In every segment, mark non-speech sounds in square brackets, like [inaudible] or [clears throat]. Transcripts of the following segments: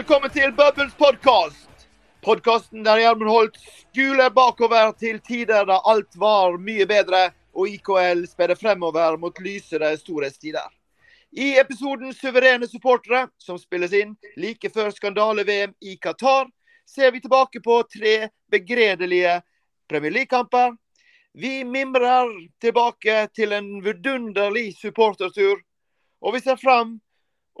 Velkommen til Bubbles podkast. Podkasten der Gjermund Holt skuler bakover til tider da alt var mye bedre, og IKL spiller fremover mot lysere storhetstider. I episoden 'Suverene supportere', som spilles inn like før skandale-VM i Qatar, ser vi tilbake på tre begredelige Premier League-kamper. Vi mimrer tilbake til en vidunderlig supportertur, og vi ser fram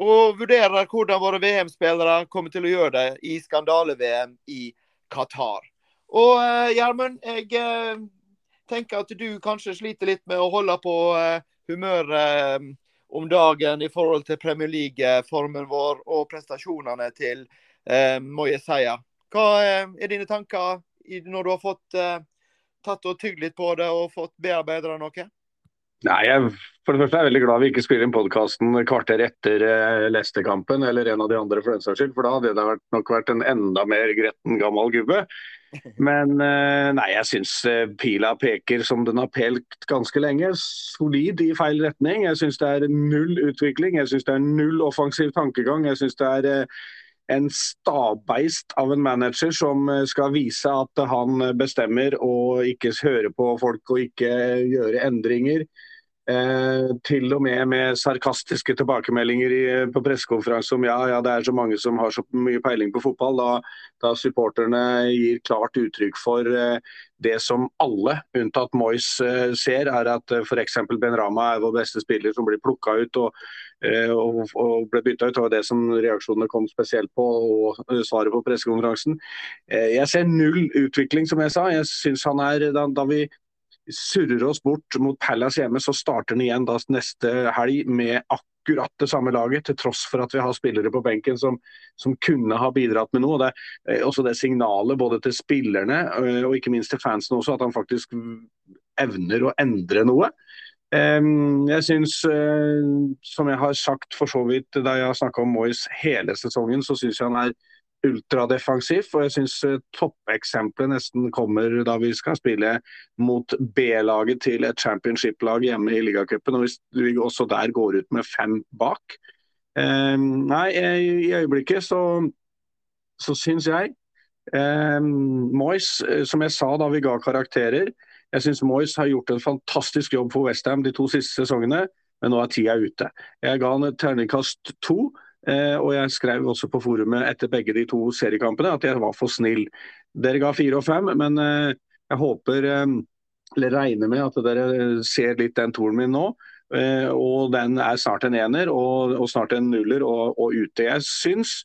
og vurderer hvordan våre VM-spillere kommer til å gjøre det i skandale-VM i Qatar. Og eh, Gjermund, jeg eh, tenker at du kanskje sliter litt med å holde på eh, humøret om dagen i forhold til Premier League-formen vår og prestasjonene til Moyes Seia. Hva er dine tanker når du har fått tatt og tygd litt på det og fått bearbeidet noe? Nei, jeg, For det første er jeg veldig glad vi ikke spiller inn podkasten kvarter etter eh, Leicester-kampen, eller en av de andre for den saks skyld, for da hadde det vært, nok vært en enda mer gretten gammel gubbe. [laughs] Men eh, nei, jeg syns eh, pila peker som den har pelt ganske lenge. Solid i feil retning. Jeg syns det er null utvikling. Jeg syns det er null offensiv tankegang. Jeg synes det er eh, en stabeist av en manager som eh, skal vise at han bestemmer og ikke høre på folk og ikke gjøre endringer. Eh, til og med med sarkastiske tilbakemeldinger i, på pressekonferanse om ja, ja, det er så mange som har så mye peiling på fotball. Da, da supporterne gir klart uttrykk for eh, det som alle, unntatt Moyes, eh, ser, er at eh, f.eks. Ben Rama er vår beste spiller som blir plukka ut og, eh, og, og, ble bytta ut. Det var det som reaksjonene kom spesielt på, og eh, svaret på pressekonferansen. jeg ser null utvikling, som jeg sa. Jeg synes han er, da, da vi surrer oss bort mot Palace hjemme, så starter han igjen da neste helg med akkurat det samme laget, til tross for at vi har spillere på benken som, som kunne ha bidratt med noe. Det er også det signalet både til spillerne eh, og ikke minst til fansen også, at han faktisk evner å endre noe. Jeg syns, eh, som jeg har sagt for så vidt da jeg har snakka om Moyes hele sesongen, så syns jeg han er ultradefensivt. Og jeg syns uh, toppeksempelet nesten kommer da vi skal spille mot B-laget til et championship-lag hjemme i ligacupen. Og hvis vi også der går ut med fem bak. Eh, nei, i øyeblikket så, så syns jeg eh, Moyes, eh, som jeg sa da vi ga karakterer Jeg syns Moyes har gjort en fantastisk jobb for Westham de to siste sesongene, men nå er tida ute. Jeg ga han et terningkast to. Eh, og jeg skrev også på forumet etter begge de to seriekampene at jeg var for snill. Dere ga fire og fem, men eh, jeg håper, eh, eller regner med at dere ser litt den toren min nå. Og den er snart en ener og, og snart en nuller og, og ute. Jeg syns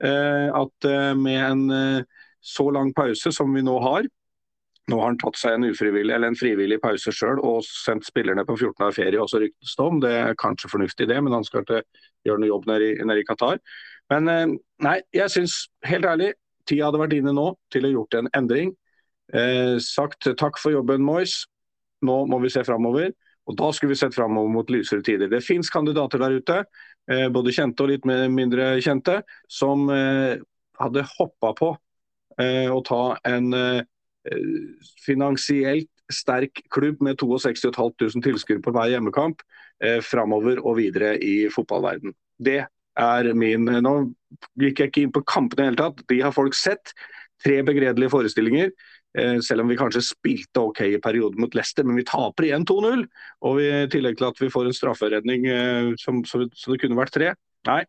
at med en så lang pause som vi nå har, nå har han tatt seg en ufrivillig eller en frivillig pause sjøl og sendt spillerne på 14 dager ferie, også ryktes det om. Det er kanskje fornuftig det, men han skal ikke gjøre noe jobb nede i, nede i Qatar. Men eh, nei, jeg syns helt ærlig tida hadde vært inne nå til å gjort en endring. Eh, sagt takk for jobben, Moyes. Nå må vi se framover. Og da skulle vi sett framover mot lysere tider. Det fins kandidater der ute, eh, både kjente og litt mindre kjente, som eh, hadde hoppa på eh, å ta en eh, finansielt sterk klubb med 62 500 tilskuere på hver hjemmekamp eh, framover og videre i fotballverden. Det er min Nå gikk jeg ikke inn på kampene i det hele tatt. De har folk sett. Tre begredelige forestillinger. Eh, selv om vi kanskje spilte OK i perioden mot Leicester, men vi taper igjen 2-0. Og i tillegg til at vi får en strafferedning eh, som, som, som det kunne vært tre. Nei,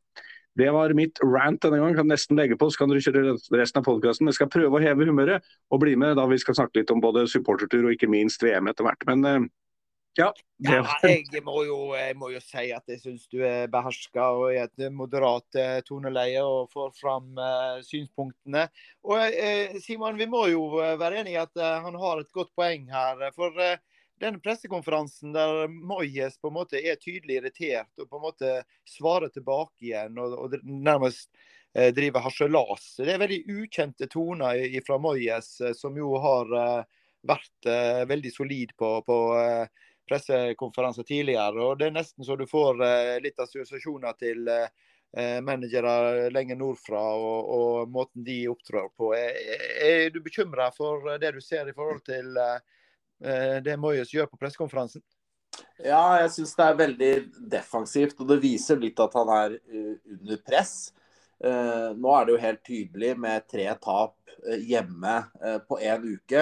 det var mitt rant denne gang. Kan nesten legge på, så kan dere kjøre resten av podkasten. Jeg skal prøve å heve humøret og bli med da vi skal snakke litt om både supportertur og ikke minst VM etter hvert. Men uh, ja. ja [laughs] jeg, må jo, jeg, må jo, si at jeg syns du er beherska og i et moderat uh, toneleie og får fram uh, synspunktene. Og Simon, vi må jo være enige i at han har et godt poeng her. for den pressekonferansen der Moyes på en måte er tydelig irritert og på en måte svarer tilbake igjen og, og nærmest eh, driver harselas. Det er veldig ukjente toner fra Moyes, eh, som jo har eh, vært eh, veldig solid på, på eh, pressekonferanser tidligere. og Det er nesten så du får eh, litt assosiasjoner til managere lenger nordfra og, og, måten de opptrår på. Er, er du bekymra for det du ser i forhold til Eh, det Moyes gjør på pressekonferansen? Ja, jeg syns det er veldig defensivt, og det viser litt at han er uh, under press. Uh, nå er det jo helt tydelig med tre tap hjemme på én uke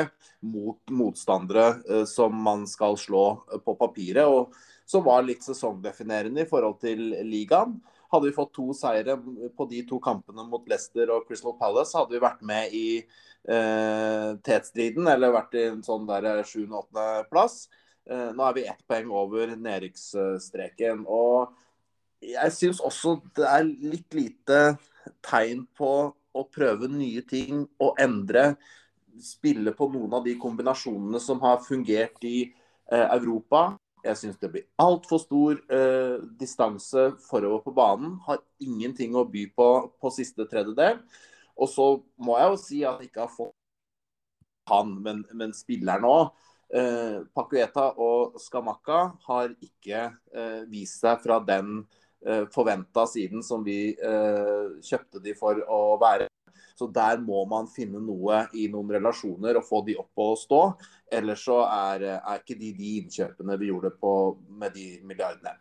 mot motstandere som man skal slå på papiret, og som var litt sesongdefinerende i forhold til ligaen. Hadde vi fått to seire på de to kampene mot Leicester og Crystal Palace, hadde vi vært med i eh, tetstriden, eller vært i en sånn der sjuende-åttendeplass. Eh, nå er vi ett poeng over nedrykksstreken. Og jeg syns også det er litt lite tegn på å prøve nye ting og endre. Spille på noen av de kombinasjonene som har fungert i eh, Europa. Jeg syns det blir altfor stor eh, distanse forover på banen. Har ingenting å by på på siste tredjedel. Og så må jeg jo si at jeg ikke har fått han, men, men spilleren òg. Eh, Pacueta og Skamakka har ikke eh, vist seg fra den eh, forventa siden som vi eh, kjøpte de for å være. Så der må man finne noe i noen relasjoner og få de opp og stå. Ellers så er, er ikke de de innkjøpene vi gjorde på, med de milliardene.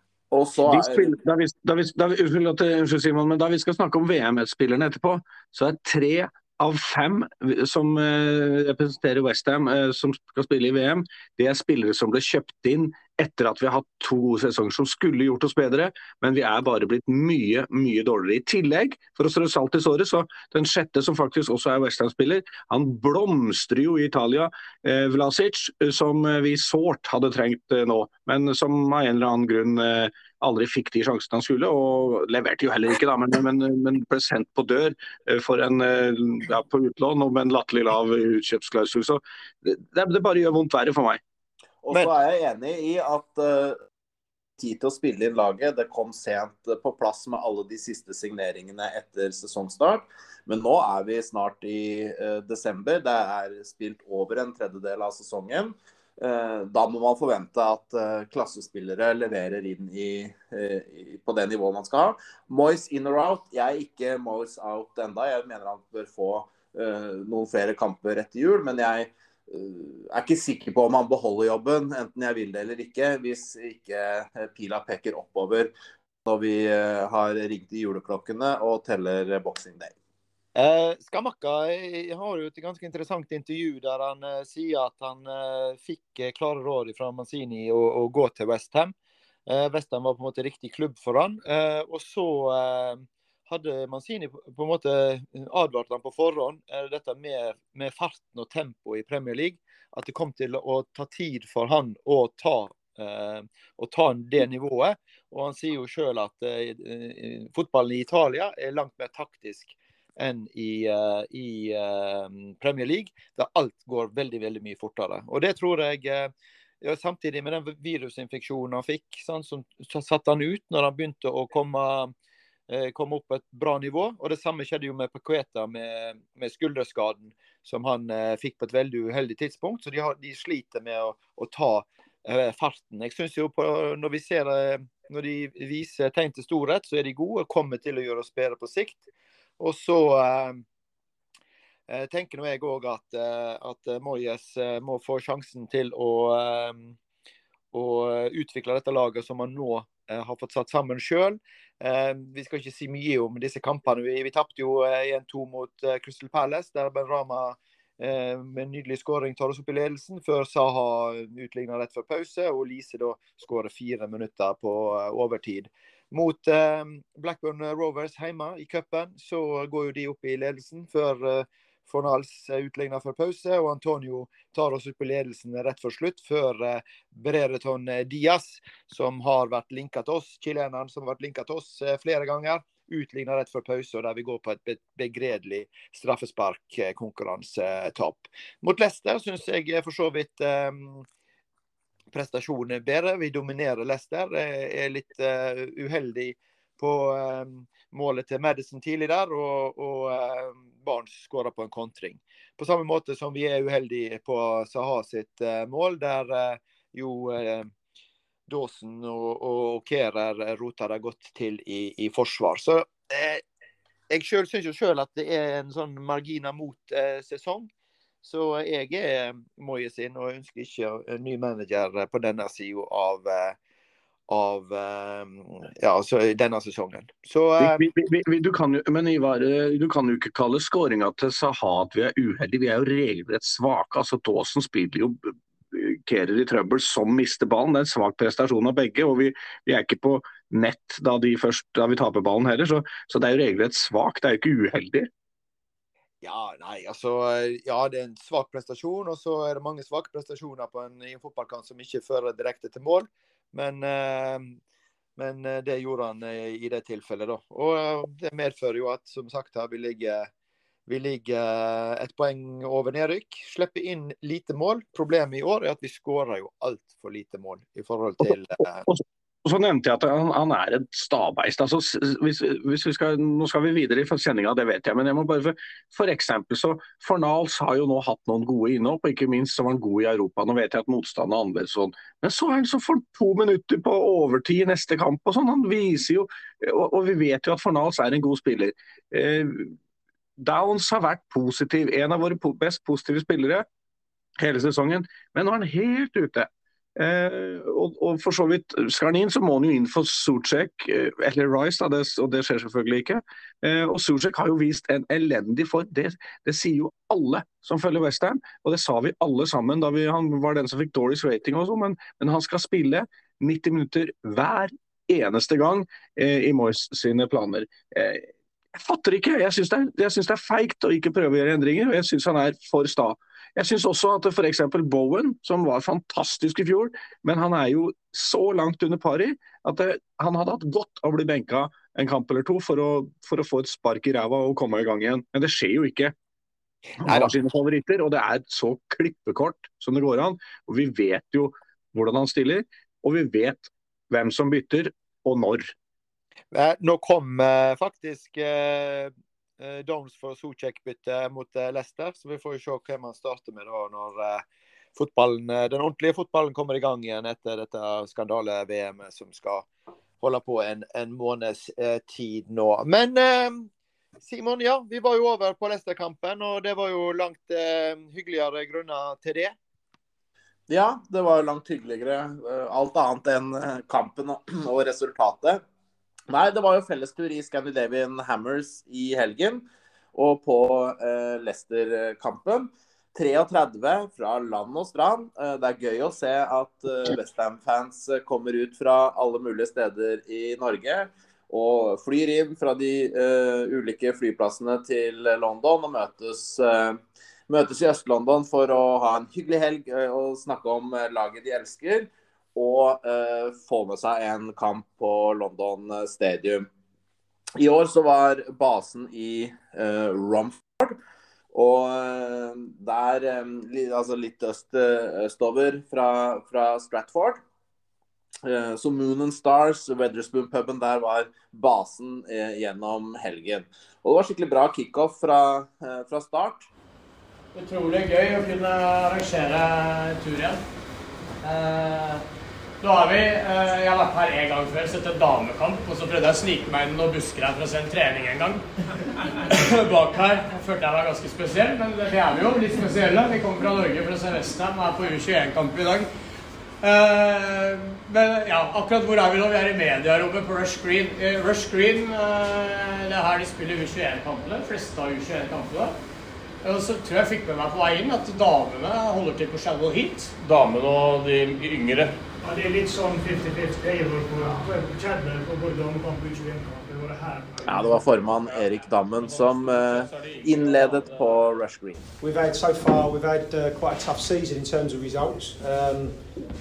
Så. Da, vi, da, vi, da, vi, Simon, da vi skal snakke om VM-spillerne etterpå, så er tre av fem som uh, representerer Westham, uh, eh, som skal spille i VM, det er spillere som ble kjøpt inn etter at vi har hatt to gode sesonger som skulle gjort oss bedre, men vi er bare blitt mye mye dårligere. I tillegg, for å strø salt i såret, så den sjette, som faktisk også er Westham-spiller, han blomstrer jo i Italia. Eh, Vlasic, som vi sårt hadde trengt eh, nå, men som av en eller annen grunn eh, aldri fikk de sjansene han skulle, og leverte jo heller ikke, da, men, men, men ble sendt på dør eh, for en, eh, ja, på utlån og med en latterlig lav utkjøpsklausul. Så det, det bare gjør vondt verre for meg. Og så er jeg enig i at uh, tid til å spille inn laget det kom sent på plass med alle de siste signeringene etter sesongstart. Men nå er vi snart i uh, desember. Det er spilt over en tredjedel av sesongen. Uh, da må man forvente at uh, klassespillere leverer inn i, i, på det nivået man skal ha. Moyes in or out? Jeg er ikke Moyes out enda. Jeg mener han bør få noen flere kamper etter jul. Men jeg er ikke sikker på om han beholder jobben, enten jeg vil det eller ikke, hvis ikke eh, pila peker oppover når vi eh, har ringt i juleklokkene og teller Boxing Day. Eh, Skamakka har jo et ganske interessant intervju der han eh, sier at han eh, fikk klare råd fra Manzini å, å gå til Westham. Eh, Westham var på en måte riktig klubb for han. og så hadde Manzini på en måte advart ham på forhånd, dette med, med, farten og tempoet i Premier League, at det kom til å ta tid for han å ta, eh, å ta det nivået. Og Han sier jo sjøl at eh, fotballen i Italia er langt mer taktisk enn i, uh, i uh, Premier League, der alt går veldig veldig mye fortere. Og Det tror jeg ja, Samtidig med den virusinfeksjonen han fikk, sånn, som satte han ut når han begynte å komme Eh, kom opp på et bra nivå. Og Det samme skjedde jo med Paqueta med, med skulderskaden som han eh, fikk på et veldig uheldig tidspunkt. Så de, har, de sliter med å, å ta eh, farten. Jeg synes jo på, når, vi ser, eh, når de viser tegn til storhet, så er de gode og kommer til å gjøre oss bedre på sikt. Og så eh, eh tenker nå jeg òg at, at Moyes må få sjansen til å, å utvikle dette laget som han nå har fått satt sammen sjøl. Eh, vi skal ikke si mye om disse kampene. Vi, vi tapte jo 1-2 eh, mot eh, Crystal Palace, der Ben Rama med en nydelig skåring tar oss opp i ledelsen, før Saha utligner rett før pause. Og Lise da skårer fire minutter på overtid. Mot Blackburn Rovers hjemme i cupen så går jo de opp i ledelsen før Fornals utligner for pause, og Antonio tar oss opp i ledelsen rett for slutt, før eh, Brereton Diaz, som har vært linka til oss, chileneren som har vært linka til oss eh, flere ganger, utligner rett for pause, og der vi går på et begredelig straffesparkkonkurransetap. Mot Leicester syns jeg for så vidt um, prestasjonen bedre. Vi dominerer Leicester. Er litt uh, uheldig på um, målet til Madison tidlig der, og, og uh, Barnes skåra på en kontring. På samme måte som vi er uheldige på Saha sitt uh, mål, der uh, jo Dawson og, og Kerer rota det godt til i, i forsvar. Så jeg syns jo sjøl at det er en sånn marginer mot sesong. Så jeg er Moyes sin, og ønsker ikke en ny manager på denne sida av, av ja, altså denne sesongen. Så, vi, vi, vi, du kan jo, men Ivar, du kan jo ikke kalle skåringa til Saha at vi er uheldige. Vi er jo regelrett svake. altså Dawson spiller jo Kerer i trøbbel som mister ballen. Det er en svak prestasjon av begge. og Vi, vi er ikke på nett da, først, da vi taper ballen heller, så, så det er jo regelrett svakt. Det er jo ikke uheldig. Ja, nei, altså, ja, det er en svak prestasjon, og så er det mange svake prestasjoner på en, i en fotballkamp som ikke fører direkte til mål. Men, eh, men eh, det gjorde han eh, i det tilfellet, da. Og det medfører jo at som sagt her, vi ligger vi ligger et poeng over nedrykk. Slipper inn lite mål. Problemet i år er at vi skårer jo altfor lite mål i forhold til eh... Og så nevnte jeg at han, han er et stabeist. Altså, hvis, hvis vi skal, nå skal vi videre i sendinga, det vet jeg. Men jeg må bare for, for eksempel så Fornals har jo nå hatt noen gode innhopp, og ikke minst så var han god i Europa. Nå vet jeg at motstanden er annerledes sånn. Men så er han så for to minutter på overtid i neste kamp og sånn. Han viser jo og, og, vi vet jo at Fornals er en god spiller. Eh, Downs har vært positiv, en av våre best positive spillere hele sesongen. Men nå er han helt ute. Eh, og, og, for så vidt Skal han inn, så må han jo inn for Sucek eh, eller Rice, da, det, og det skjer selvfølgelig ikke. Eh, og Sucek har jo vist en elendig for det, det sier jo alle som følger Westham, og det sa vi alle sammen da vi, han var den som fikk dårligst rating og sånn, men, men, han skal spille 90 minutter hver eneste gang eh, i Moyes sine planer. Eh, jeg fatter ikke. Jeg syns det, er, det er feigt å ikke prøve å gjøre endringer, og jeg syns han er for sta. Jeg syns også at f.eks. Bowen, som var fantastisk i fjor, men han er jo så langt under pari at det, han hadde hatt godt av å bli benka en kamp eller to for å, for å få et spark i ræva og komme i gang igjen. Men det skjer jo ikke. Han har sine favoritter, og det er så klippekort som det går an. Og vi vet jo hvordan han stiller, og vi vet hvem som bytter, og når. Nå kom eh, faktisk eh, eh Downs for Socek-bytte mot eh, Leicester, så vi får jo se hvem han starter med da når eh, fotballen, eh, den ordentlige fotballen kommer i gang igjen etter dette skandale-VM som skal holde på en, en måneds tid nå. Men Simon, ja, vi var jo over på Leicester-kampen, og det var jo langt hyggeligere grunner til det. Ja, det var langt hyggeligere. Alt annet enn kampen og [clears throat] resultatet. Nei, det var jo fellestur i Scandinavian Hammers i helgen. Og på eh, Leicester-kampen. 33 fra land og strand. Eh, det er gøy å se at eh, Westham-fans kommer ut fra alle mulige steder i Norge. Og flyr inn fra de uh, ulike flyplassene til London og møtes, uh, møtes i Øst-London for å ha en hyggelig helg og snakke om laget de elsker og eh, få med seg en kamp på London Stadium. I år så var basen i eh, Romford. Og uh, der, um, altså litt øst, østover fra, fra Stratford. Så Moon and Stars, Weatherspoon-puben der, var basen gjennom helgen. Og det var skikkelig bra kickoff fra, fra start. Utrolig gøy å kunne arrangere tur igjen. Nå har vi, eh, Jeg har vært her en gang før, sett en damekamp. Og så prøvde jeg å snike meg inn noen busker her for å se en trening en gang. [laughs] Bak her. Jeg følte jeg meg ganske spesiell, men det er vi jo. Litt spesielle. Vi kommer fra Norge for å se Westham og er på U21-kamp i dag. Uh, men ja, akkurat hvor er vi nå? Vi er i mediarommet på Rush Green. Uh, Rush Green, det er her de spiller U21-kampene. Fleste av U21-kampene. Og så tror jeg fikk med meg på vei inn at damene holder til på Shallow Heat. Damene og de yngre. Ja, det er litt sånn 50-50. Jeg har på på både damekamp og U21-kamp. Ja, det var formann Erik Dammen som uh, innledet på Rush Green. We've had so far we've had uh, quite a tough season in terms of results. Um,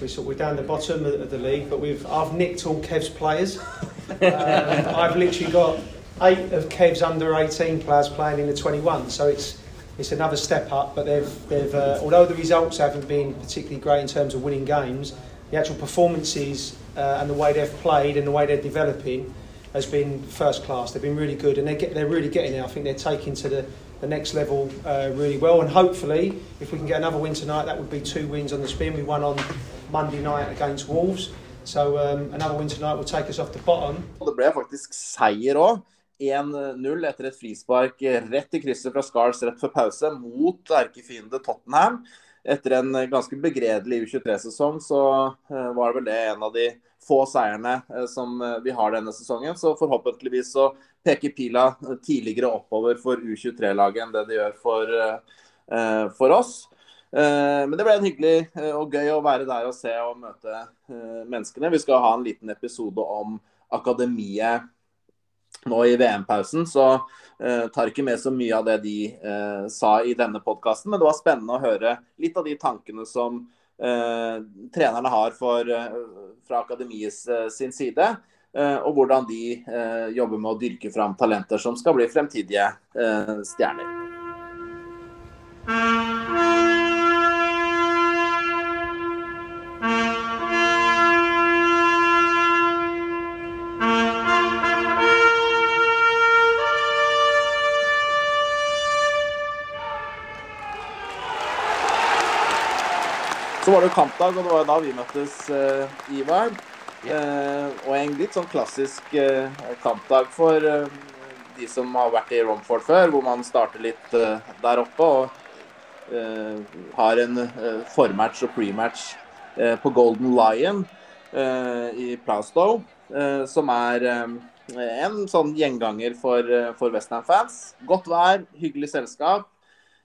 we're, sort, we're down the bottom of the league, but we've I've nicked all Kev's players. um, I've literally got eight of Kev's under 18 players playing in the 21, so it's it's another step up. But they've they've uh, although the results haven't been particularly great in terms of winning games, the actual performances uh, and the way they've played and the way they're developing has been first class. They've been really good, and they get, they're really getting there. I think they're taking to the, the next level uh, really well. And hopefully, if we can get another win tonight, that would be two wins on the spin. We won on Monday night against Wolves. So um, another win tonight will take us off the bottom. Det ble faktisk seier òg. 1-0 etter et frispark rett i krysset fra Scars rett før pause mot erkefiende Tottenham. Etter en ganske begredelig U23-sesong så var det vel det en av de få seierne som vi har denne sesongen. Så forhåpentligvis så peker pila tidligere oppover for U23-laget enn det det gjør for, for oss. Eh, men det ble en hyggelig eh, og gøy å være der og se og møte eh, menneskene. Vi skal ha en liten episode om akademiet nå i VM-pausen, så uh, tar ikke med så mye av det de uh, sa i denne podkasten. Men det var spennende å høre litt av de tankene som uh, trenerne har for, fra akademiets sin side. og hvordan de jobber med å dyrke fram talenter som skal bli fremtidige stjerner. Var det kampdag, og det var da vi møttes, uh, Ivar. Uh, og en litt sånn klassisk uh, kampdag for de som har vært i Romford før, hvor man starter litt der oppe og har en formatch og prematch på Golden Lion i Plastow, som er en sånn gjenganger for, for Western-fans. Godt vær, hyggelig selskap.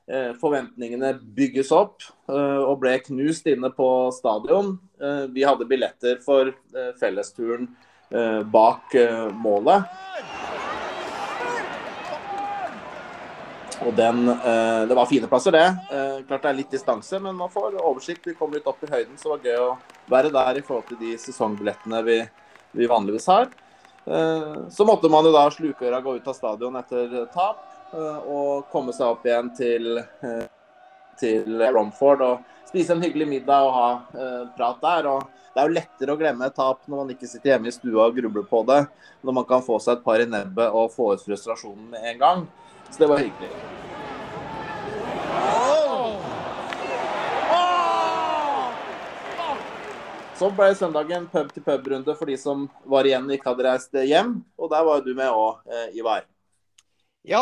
Eh, forventningene bygges opp eh, og ble knust inne på stadion. Eh, vi hadde billetter for fellesturen bak målet. Og den, Det var fine plasser, det. Klart det er litt distanse, men man får oversikt. Vi kom litt opp i høyden, så det var gøy å være der i forhold til de sesongbillettene vi, vi vanligvis har. Så måtte man jo da slukøra gå ut av stadion etter tap. Eh, og komme seg opp igjen til, eh, til Romford og spise en hyggelig middag og ha eh, prat der. og det er jo lettere å glemme et tap når man ikke sitter hjemme i stua og grubler på det, når man kan få seg et par i nebbet og få ut frustrasjonen med en gang. Så det var hyggelig. Så ble søndagen pub-til-pub-runde for de som var igjen og ikke hadde reist hjem. Og der var du med òg, Ivar. Ja,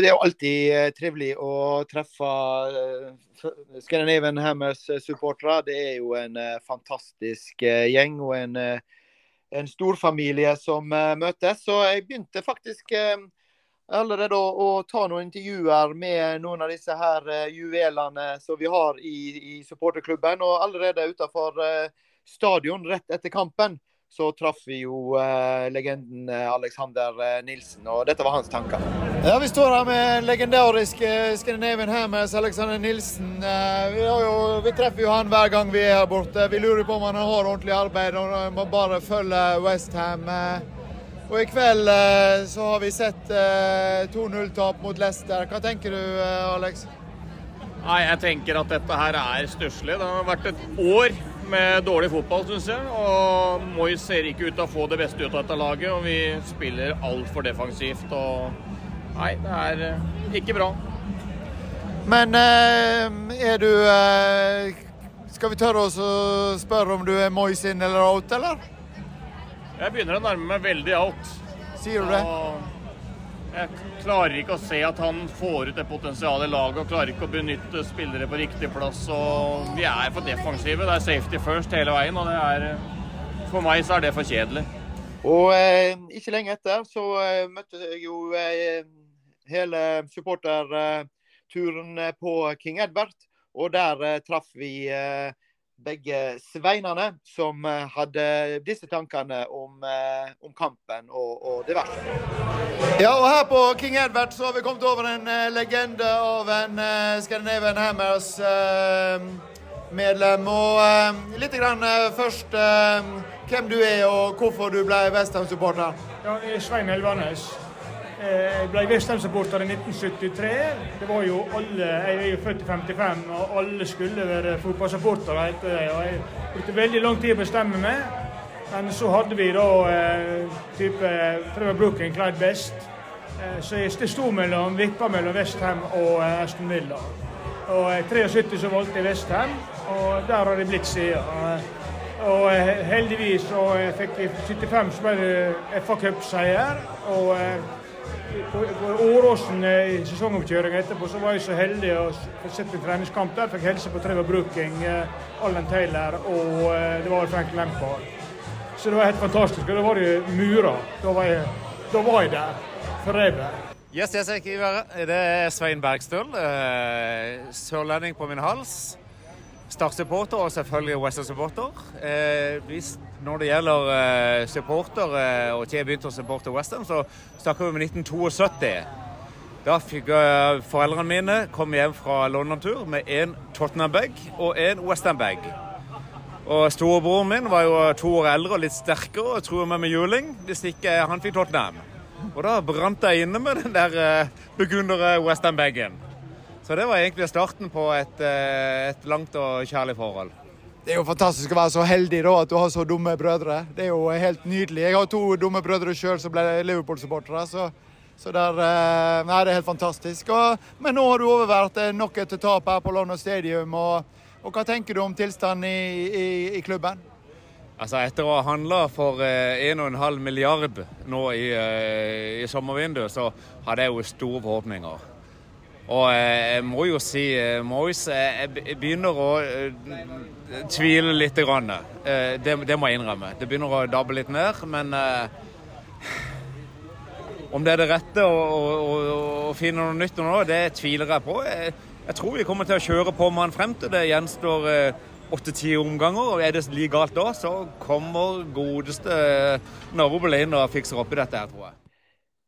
det er jo alltid eh, trivelig å treffe eh, Scandinavian Hammers-supportere. Det er jo en fantastisk gjeng og en, en storfamilie som møtes. Så jeg begynte faktisk allerede å, å, ta noen intervjuer med noen av disse her juvelene som vi har i, i supporterklubben. Og allerede utenfor stadion rett etter kampen så traff vi jo uh, legenden eh, Alexander eh, Nilsen, og dette var hans tanker. Ja, Vi står her med legendariske Scandinavian Hammers, Alexander Nilsen. Vi, jo, vi, treffer jo han hver gang vi er her borte. Vi lurer på om han har ordentlig arbeid og må bare følge Westham. Og i kveld så har vi sett 2-0-tap mot Leicester. Hva tenker du, Alex? Nei, Jeg tenker at dette her er stusslig. Det har vært et år med dårlig fotball, syns jeg. Og Moi ser ikke ut til å få det beste ut av dette laget, og vi spiller altfor defensivt. og Nei, det er eh, ikke bra. Men eh, er du eh, Skal vi tørre oss å spørre om du er Moi in eller out, eller? Jeg begynner å nærme meg veldig out. Sier du det? Jeg klarer ikke å se at han får ut det potensialet i laget og klarer ikke å benytte spillere på riktig plass. og Vi er for defensive. Det er safety first hele veien. og er, For meg så er det for kjedelig. Og eh, Ikke lenge etter så eh, møtte jeg jo eh, hele supporterturen på King Edward. Og der eh, traff vi eh, begge sveinene som eh, hadde disse tankene om, eh, om kampen diverse. Ja, og her på King Edward så har vi kommet over en uh, legende av en uh, Scandinavian Hammers uh, medlem. Og litt grann først hvem du er og hvorfor du ble Westham-supporter. Ja, jeg er Svein Elvanes. Jeg ble Westham-supporter i 1973. Det var jo alle, Jeg er jo født i 55, og alle skulle være fotballsupportere. Jeg brukte veldig lang tid å bestemme meg. Men så hadde vi da eh, type Trevor Brooken, Clyde Best. Eh, så det sto mellom, vippa mellom Westham og Aston Villa. Og i 73 så valgte jeg Westham, og der har det blitt siden. Og heldigvis så fikk vi 75 så ble det FA Cup-seier. Og på, på Åråsen i sesongoppkjøringa etterpå så var jeg så heldig å få sett en treningskamp der. Fikk helse på Trevor Brooking, Allen Taylor og det var Frank Lampard. Så det var helt fantastisk. Og da var det murer. Da var jeg, da var jeg der. Forever. Yes, yes, jeg Det er Svein Bergstøl. Sørlending på min hals. Start-supporter og selvfølgelig Western-supporter. Eh, når det gjelder eh, supporter, eh, og til jeg begynte å supporte Western, så snakker vi om 1972. Da fikk eh, foreldrene mine komme hjem fra London-tur med en Tottenham-bag og en Western-bag. Og Storebroren min var jo to år eldre og litt sterkere og truet meg med juling hvis ikke han fikk Tottenham. Og da brant jeg inne med den der begunnere burgundere Western-bagen. Så det var egentlig starten på et, eh, et, langt og kjærlig forhold. Det er jo fantastisk å være så heldig da, at du har så dumme brødre. Det er jo helt nydelig. Jeg har to dumme brødre sjøl som ble Liverpool-supportere. så, så der, eh, nei, det er helt fantastisk. Og, men nå har du overvært eh, nok et tap her på London Stadium. Og, og hva tenker du om tilstanden i, i, i klubben? Altså Etter å ha handla for 1,5 milliard nå i, i sommervinduet, så hadde jeg jo store forhåpninger. Og eh, jeg må jo si Mois, eh, Jeg begynner å tvile litt. Grann. Det, det, må jeg innrømme. Det begynner å dabbe litt ned, men om det er det rette å, å, å finne noe nytt nå, det tviler jeg på. Jeg, tror vi kommer til å kjøre på med han frem til det gjenstår åtte-ti omganger. og Er det like galt da, så kommer godeste Narvo inn og fikser opp i dette her, tror jeg.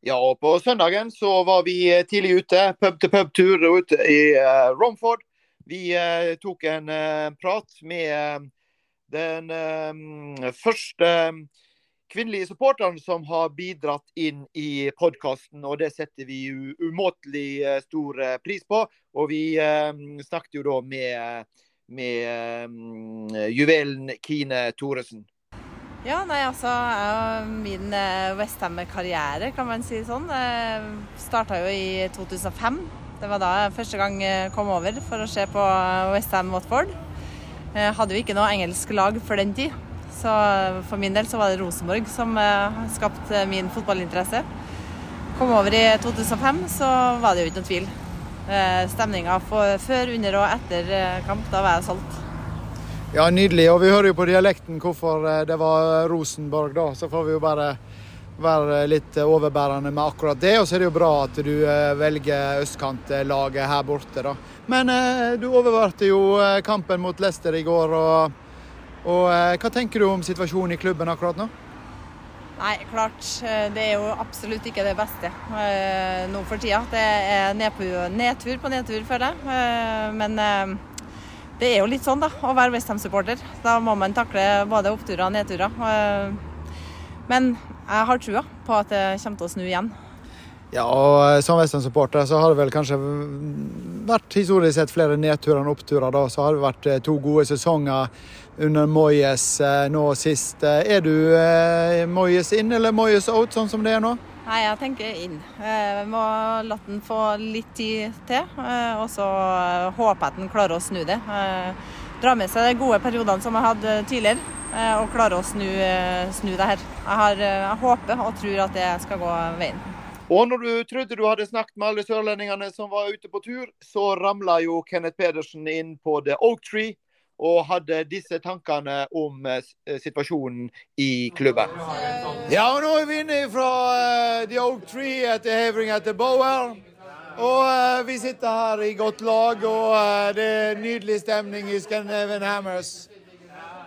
Ja, og på søndagen så var vi eh, tidlig ute. Pub-til-pub-tur ute i uh, Romford. Vi uh, tok en uh, prat med den første kvinnelige supporterne som har bidratt inn i podkasten, og det setter vi umåtelig stor pris på. Og vi snakket jo da med, med juvelen Kine Thoresen. Ja, nei, altså Min eh, Westham-karriere, kan man si sånn, eh, starta jo i 2005. Det var da jeg første gang kom over for å se på Westham Watford. Jeg hadde jo ikke noe engelsk lag for den tid, så for min del så var det Rosenborg som eh, skapte min fotballinteresse. Kom over i 2005, så var det jo ikke noen tvil. Stemninga før, under og etter kamp, da var jeg solgt. Ja, nydelig. Og vi hører jo på dialekten hvorfor eh, det var Rosenborg, da. Så får vi jo bare være litt overbærende med akkurat det. Og så er det jo bra at du eh, velger østkantlaget her borte, da. Men eh, du overvarte jo kampen mot Leicester i går. Og, og hva tenker du om situasjonen i klubben akkurat nå? Nei, klart. Det er jo absolutt ikke det beste nå for tida. Det er nedtur på nedtur, føler jeg. Men det er jo litt sånn da, å være Westham-supporter. Da må man takle både oppturer og nedturer. Men jeg har trua på at det kommer til å snu igjen. Ja, og eh, Som Westham-supporter så har det vel kanskje vært historisk sett flere nedturer enn oppturer. da, Så har det vært eh, to gode sesonger under Moyes eh, nå sist. Er du Moyes inn eller Moyes out, sånn som det er nå? Nei, jeg tenker inn. Eh, vi må la den få litt tid til. Eh, og så håper jeg at den klarer å snu det. Eh, dra med seg de gode periodene som jeg hadde tidligere, og klare å snu, snu det her. Jeg, har, jeg, håper og tror at det skal gå veien. Og når du trodde du hadde snakket med alle sørlendingene som var ute på tur, så ramla jo Kenneth Pedersen inn på The Oak Tree og hadde disse tankene om eh, situasjonen i klubben. Ja, og nå er vi inne fra uh, The Oak Tree etter heving etter Bower. Og uh, vi sitter her i godt lag, og uh, det er nydelig stemning i Scandinavian Hammers.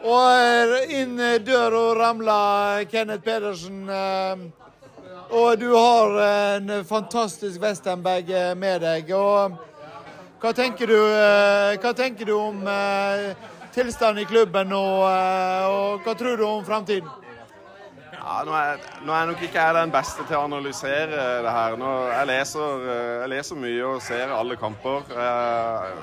Og inn døra ramler Kenneth Pedersen. og du har en fantastisk Western-bag med deg. og hva tenker du, eh, hva tenker du om eh, tilstanden i klubben nå, eh, og hva tror du om framtiden? Ja, nå, er, nå er nok ikke jeg den beste til å analysere det her. Nå, jeg, leser, jeg, leser, mye og ser alle kamper. Jeg,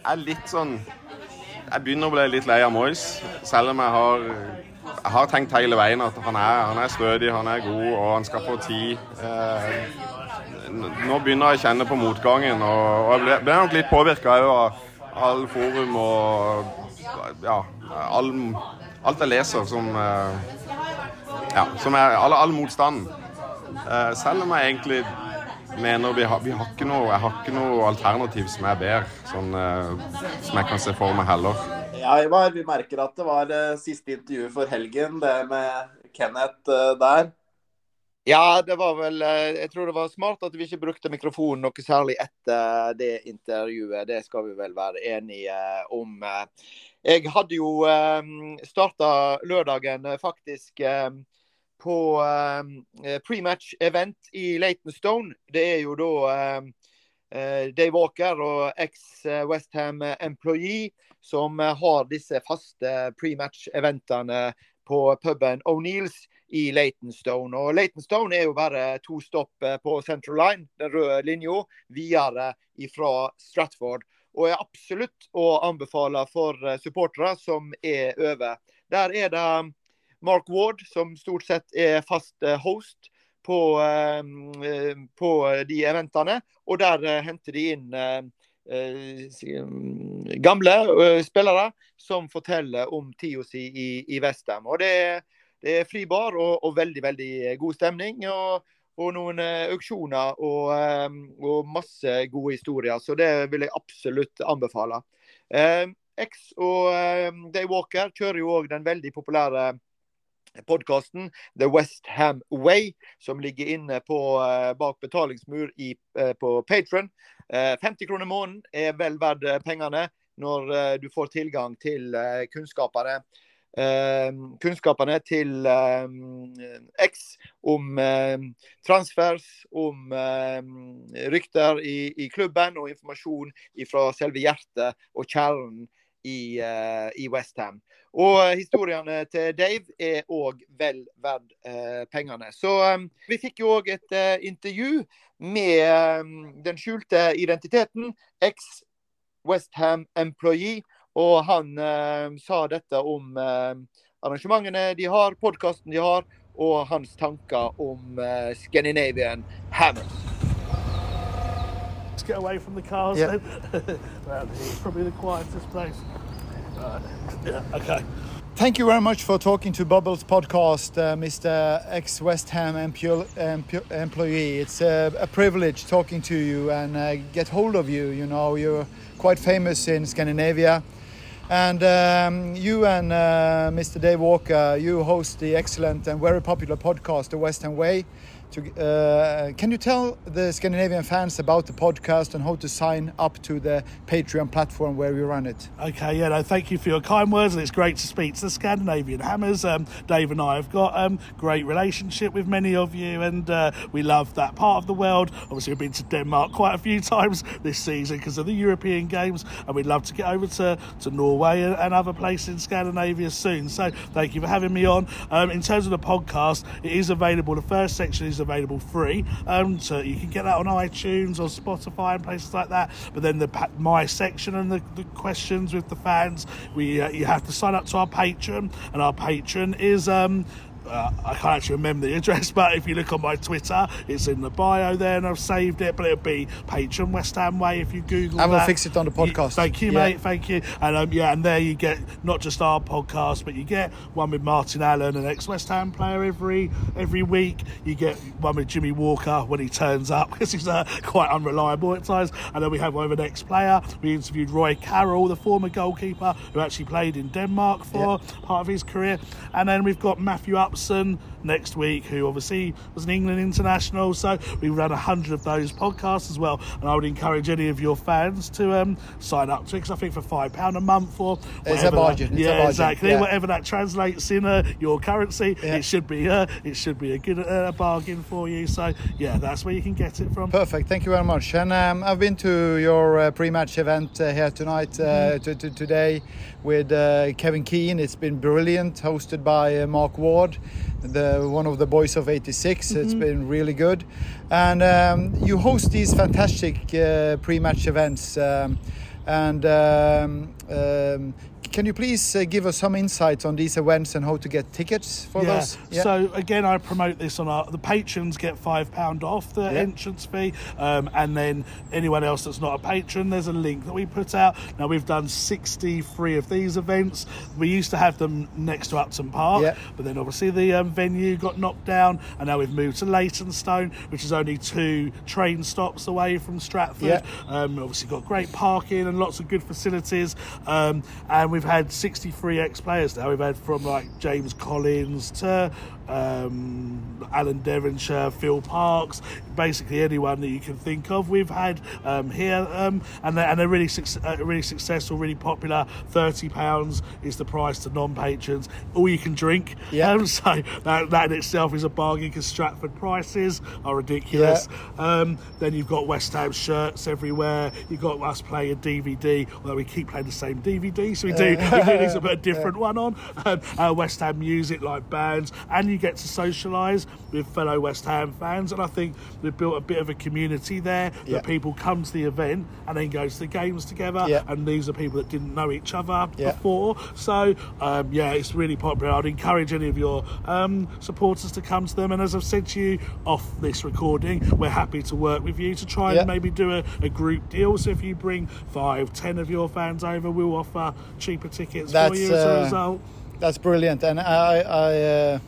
er litt sånn Jeg begynner å bli litt lei av Moyes, selv om jeg har, jeg har tenkt hele veien at han er, han er stødig, han er god og han skal få tid nå begynner jeg å kjenne på motgangen. Og, jeg ble, ble nok litt påvirka av all forum og ja, all, alt jeg leser som eh, ja, som er all, all motstanden. Eh, selv om jeg egentlig mener vi har, vi har ikke noe, jeg har ikke noe alternativ som er bedre, sånn, eh, som jeg kan se for meg heller. Ja, Ivar, vi merker at det var siste intervju for helgen, det med Kenneth der. Ja, det var vel eh, Jeg tror det var smart at vi ikke brukte mikrofonen noe særlig etter det intervjuet. Det skal vi vel være enige om. Jeg hadde jo starta lørdagen faktisk på pre-match-event i Leighton Stone. Det er jo da Dave Walker og eks-Westham employee som har disse faste pre-match-eventene på puben O'Neills i Leightonstone. Og Leightonstone er jo bare to stopp eh, på Central Line, den røde linja, videre fra Stratford. Og er absolutt å anbefale for eh, supportere som er over. Der er det Mark Ward, som stort sett er fast eh, host på, på de eventene. Og der henter de inn gamle spillere som forteller om tida si i, i Vestham. Og det er det er fri bar og, og veldig veldig god stemning. og, og noen uh, auksjoner og, um, og, masse gode historier. Så det vil jeg absolutt anbefale. Eh, X og Day Walker kjører jo òg den veldig populære podkasten The West Ham Way, som ligger inne på, bak betalingsmur i, på Patron. 50 kroner måneden er vel verdt pengene når du får tilgang til kunnskapene Eh, kunnskapene til eh, X om eh, transfers, om rykter i, i, klubben og informasjon fra selve hjertet og kjernen i, i Westham. Og historiene til Dave er òg vel verdt eh, pengene. Så vi fikk jo òg et intervju med den skjulte identiteten, X Westham employee, og han eh, sa dette om eh, arrangementene de har, podkasten de har, og hans tanker om eh, Scandinavian Hammers. Let's get away from the cars yeah. then. [laughs] it's probably the quietest place. Right. Yeah, okay. Thank you very much for talking to Bubbles podcast, uh, Mr. Ex West Ham employee. It's a, a, privilege talking to you and uh, get hold of you. You know, you're quite famous in Scandinavia. And um, you and uh, Mr. Dave Walker, you host the excellent and very popular podcast, The Western Way. To, uh, can you tell the Scandinavian fans about the podcast and how to sign up to the Patreon platform where we run it? Okay, yeah, no, thank you for your kind words, and it's great to speak to the Scandinavian Hammers. Um, Dave and I have got a um, great relationship with many of you, and uh, we love that part of the world. Obviously, we've been to Denmark quite a few [laughs] times this season because of the European Games, and we'd love to get over to, to Norway and, and other places in Scandinavia soon. So, thank you for having me on. Um, in terms of the podcast, it is available. The first section is available free. Um, so you can get that on iTunes or Spotify and places like that. But then the my section and the, the questions with the fans, we uh, you have to sign up to our Patreon, and our Patreon is um, uh, I can't actually remember the [laughs] address, but if you look on my Twitter, it's in the bio there, and I've saved it. But it'll be Patreon West Ham Way if you Google. And we'll fix it on the podcast. You, thank you, yeah. mate. Thank you. And um, yeah, and there you get not just our podcast, but you get one with Martin Allen, an ex West Ham player, every every week. You get one with Jimmy Walker when he turns up [laughs] because he's uh, quite unreliable at times. And then we have one with an ex player. We interviewed Roy Carroll, the former goalkeeper who actually played in Denmark for yeah. part of his career. And then we've got Matthew Ups next week, who obviously was an England international. So we run a hundred of those podcasts as well, and I would encourage any of your fans to um, sign up to it because I think for five pound a month or it's a margin. yeah, exactly. Yeah. Whatever that translates in uh, your currency, yeah. it should be uh, it should be a good uh, bargain for you. So yeah, that's where you can get it from. Perfect. Thank you very much. And um, I've been to your uh, pre-match event uh, here tonight uh, mm-hmm. today with Kevin Keane. It's been brilliant, hosted by Mark Ward the one of the boys of 86 mm-hmm. it's been really good and um, you host these fantastic uh, pre-match events um, and um, um can you please uh, give us some insights on these events and how to get tickets for yeah. those? So again, I promote this on our the patrons get five pound off the Yeah. entrance fee, um, and then anyone else that's not a patron, there's a link that we put out. Now we've done 63 of these events. We used to have them next to Upton Park, Yeah. but then obviously the um, venue got knocked down, and now we've moved to Leytonstone, which is only two train stops away from Stratford. Yeah. Um, obviously got great parking and lots of good facilities. Um, and we've had 63 ex-players now. We've had from like James Collins to um, Alan Devonshire, Phil Parks, basically anyone that you can think of. We've had um, here, um, and they're, and they're really suc- uh, really successful, really popular. Thirty pounds is the price to non-patrons. All you can drink. Yeah. Um, [laughs] so that, that in itself is a bargain because Stratford prices are ridiculous. Um, then you've got West Ham shirts everywhere. You've got us playing a DVD, although we keep playing the same DVD, so we do, we do need to put a [laughs] different one on. Um, uh, West Ham music, like bands, and you get to socialise with fellow West Ham fans. And I think we've built a bit of a community there Yeah. that people come to the event and then go to the games together. Yeah. And these are people that didn't know each other Yeah. before. So um, yeah, it's really popular. I'd encourage any of your um, supporters to come to them. And as I've said to you off this recording, we're happy to work with you to try and maybe do a, a group deal. So if you bring five, ten of your fans over, we'll offer cheaper tickets for you as a uh, result. That's brilliant, and I I, uh,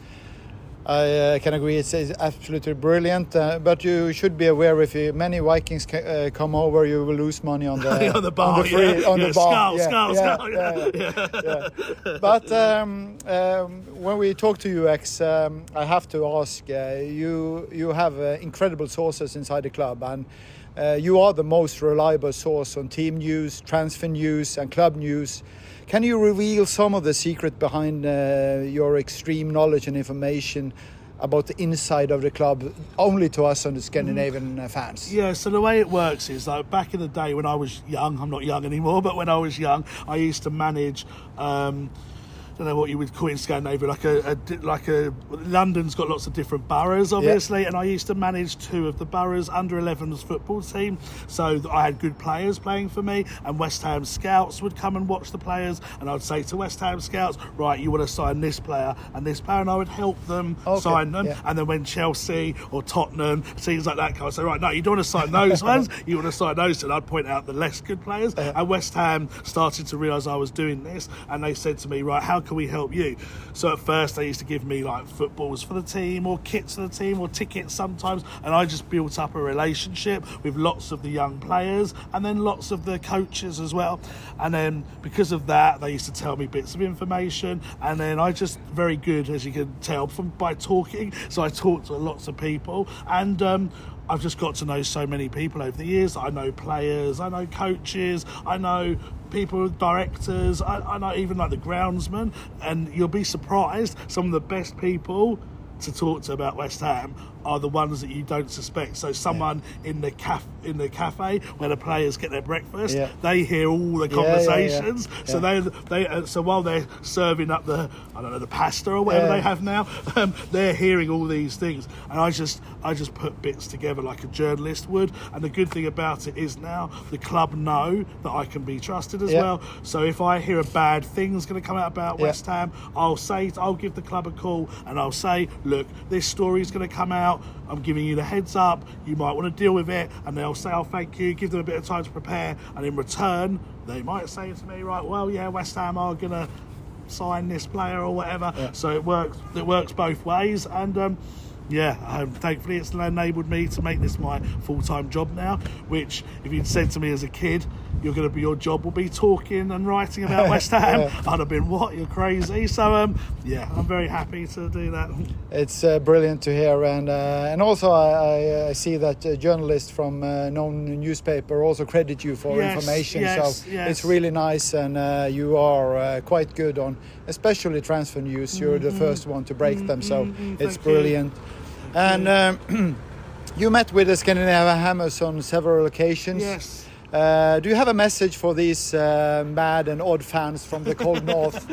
I uh, can agree. It's, it's absolutely brilliant. Uh, but you should be aware if you, many Vikings ca- uh, come over, you will lose money on the [laughs] On the bar, on the free, yeah. on Yeah, the bar. skull, skull, skull, yeah, yeah. [laughs] yeah. But um, um, when we talk to UX, um, I have to ask. Uh, you you have uh, incredible sources inside the club, and uh, you are the most reliable source on team news, transfer news, and club news. Can you reveal some of the secret behind uh, your extreme knowledge and information about the inside of the club, only to us and the Scandinavian uh, fans? Yeah, so the way it works is like back in the day when I was young, I'm not young anymore, [laughs] but when I was young, I used to manage. Um, I don't know what you would call it in Scandinavia, like a, a like a London's got lots of different boroughs, obviously, and I used to manage two of the boroughs under 11s football team. So I had good players playing for me, and West Ham scouts would come and watch the players, and I'd say to West Ham scouts, right, you want to sign this player and this player, and I would help them Okay, sign them. yeah. And then when Chelsea or Tottenham, teams like that come, I'd say, right, no, you don't want to sign those [laughs] ones, you want to sign those. And I'd point out the less good players. Uh-huh. And West Ham started to realise I was doing this, and they said to me, right, how can we help you? So at first, they used to give me like footballs for the team, or kits for the team, or tickets sometimes. And I just built up a relationship with lots of the young players, and then lots of the coaches as well. And then because of that, they used to tell me bits of information, and then I just very good, as you can tell from by talking. So I talked to lots of people, and um, I've just got to know so many people over the years. I know players, I know coaches, I know people, directors, I, I know even like the groundsman, and you'll be surprised. Some of the best people to talk to about West Ham are the ones that you don't suspect. So someone in the caf in the cafe where the players get their breakfast, Yeah. they hear all the Yeah, yeah, yeah. conversations. So they they uh, so while they're serving up the I don't know the pasta or whatever Yeah. they have now, [laughs] um, they're hearing all these things, and I just I just put bits together like a journalist would. And the good thing about it is now the club know that I can be trusted as Yeah. well. So if I hear a bad thing's going to come out about Yeah. West Ham, I'll say I'll give the club a call and I'll say, look, this story's going to come out. I'm giving you the heads up. You might want to deal with it, and they'll say, "Oh, thank you." Give them a bit of time to prepare, and in return, they might say to me, "Right, well, yeah, West Ham are going to sign this player or whatever." So it works. It works both ways, and. Um, yeah, um, thankfully it's enabled me to make this my full-time job now. Which, if you'd said to me as a kid, you're going to be your job will be talking and writing about [laughs] West Ham, Yeah. I'd have been what? You're crazy. So, um, yeah, I'm very happy to do that. It's uh, brilliant to hear, and uh, and also I, I, I see that uh, journalists from uh, known newspaper also credit you for Yes, information. yes, so yes. it's really nice, and uh, you are uh, quite good on, especially transfer news. You're the Mhm. first one to break them, so Mhm, it's thank you. brilliant. And um, [clears throat] you met with the Scandinavian Hammers on several occasions. Yes. Uh, do you have a message for these uh, mad and odd fans from the cold [laughs] north?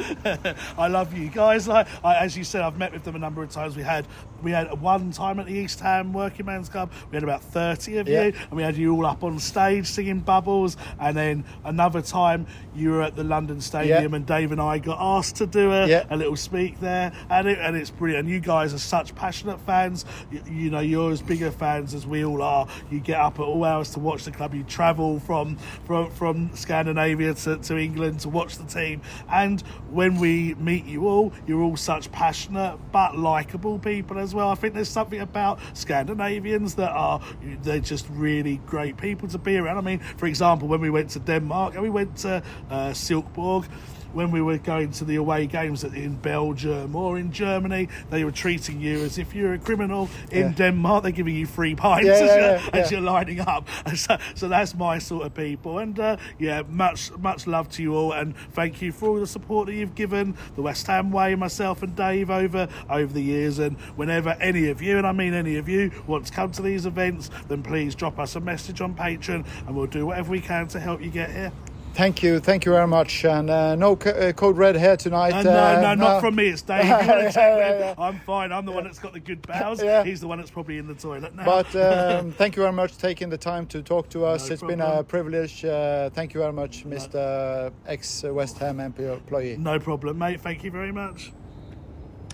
I love you guys. Like I, as you said, I've met with them a number of times. We had we had one time at the East Ham Working Men's Club. We had about thirty of Yeah. you, and we had you all up on stage singing Bubbles. And then another time you were at the London Stadium, Yeah. and Dave and I got asked to do a, Yeah. a little speak there, and it, and it's brilliant. And you guys are such passionate fans. You, you know, you're as big a fans as we all are. You get up at all hours to watch the club. You travel from from from Scandinavia to, to England to watch the team. And when we meet you all, you're all such passionate but likable people as well. I think there's something about Scandinavians that are they're just really great people to be around. I mean, for example, when we went to Denmark and we went to uh, Silkeborg when we were going to the away games in Belgium or in Germany, they were treating you as if you're a criminal. In Yeah. Denmark, they're giving you free pints Yeah, [laughs] as, you're, as you're lining up. [laughs] So, so that's my sort of people. And uh, yeah, much much love to you all, and thank you for all the support that you've given the West Ham way, myself and Dave over over the years. And whenever any of you, and I mean any of you, want to come to these events, then please drop us a message on Patreon, and we'll do whatever we can to help you get here. Thank you, thank you very much. And uh, no co- uh, code red hair tonight. Uh, no, uh, no, not from me. It's Dave. [laughs] You want to check Yeah, yeah, I'm fine. I'm the one that's got the good bows. [laughs] Yeah. He's the one that's probably in the toilet now. But [laughs] um, thank you very much for taking the time to talk to us. No It's been a privilege. Uh, thank you very much, Mr. Ex West Ham employee. no problem, mate. Thank you very much.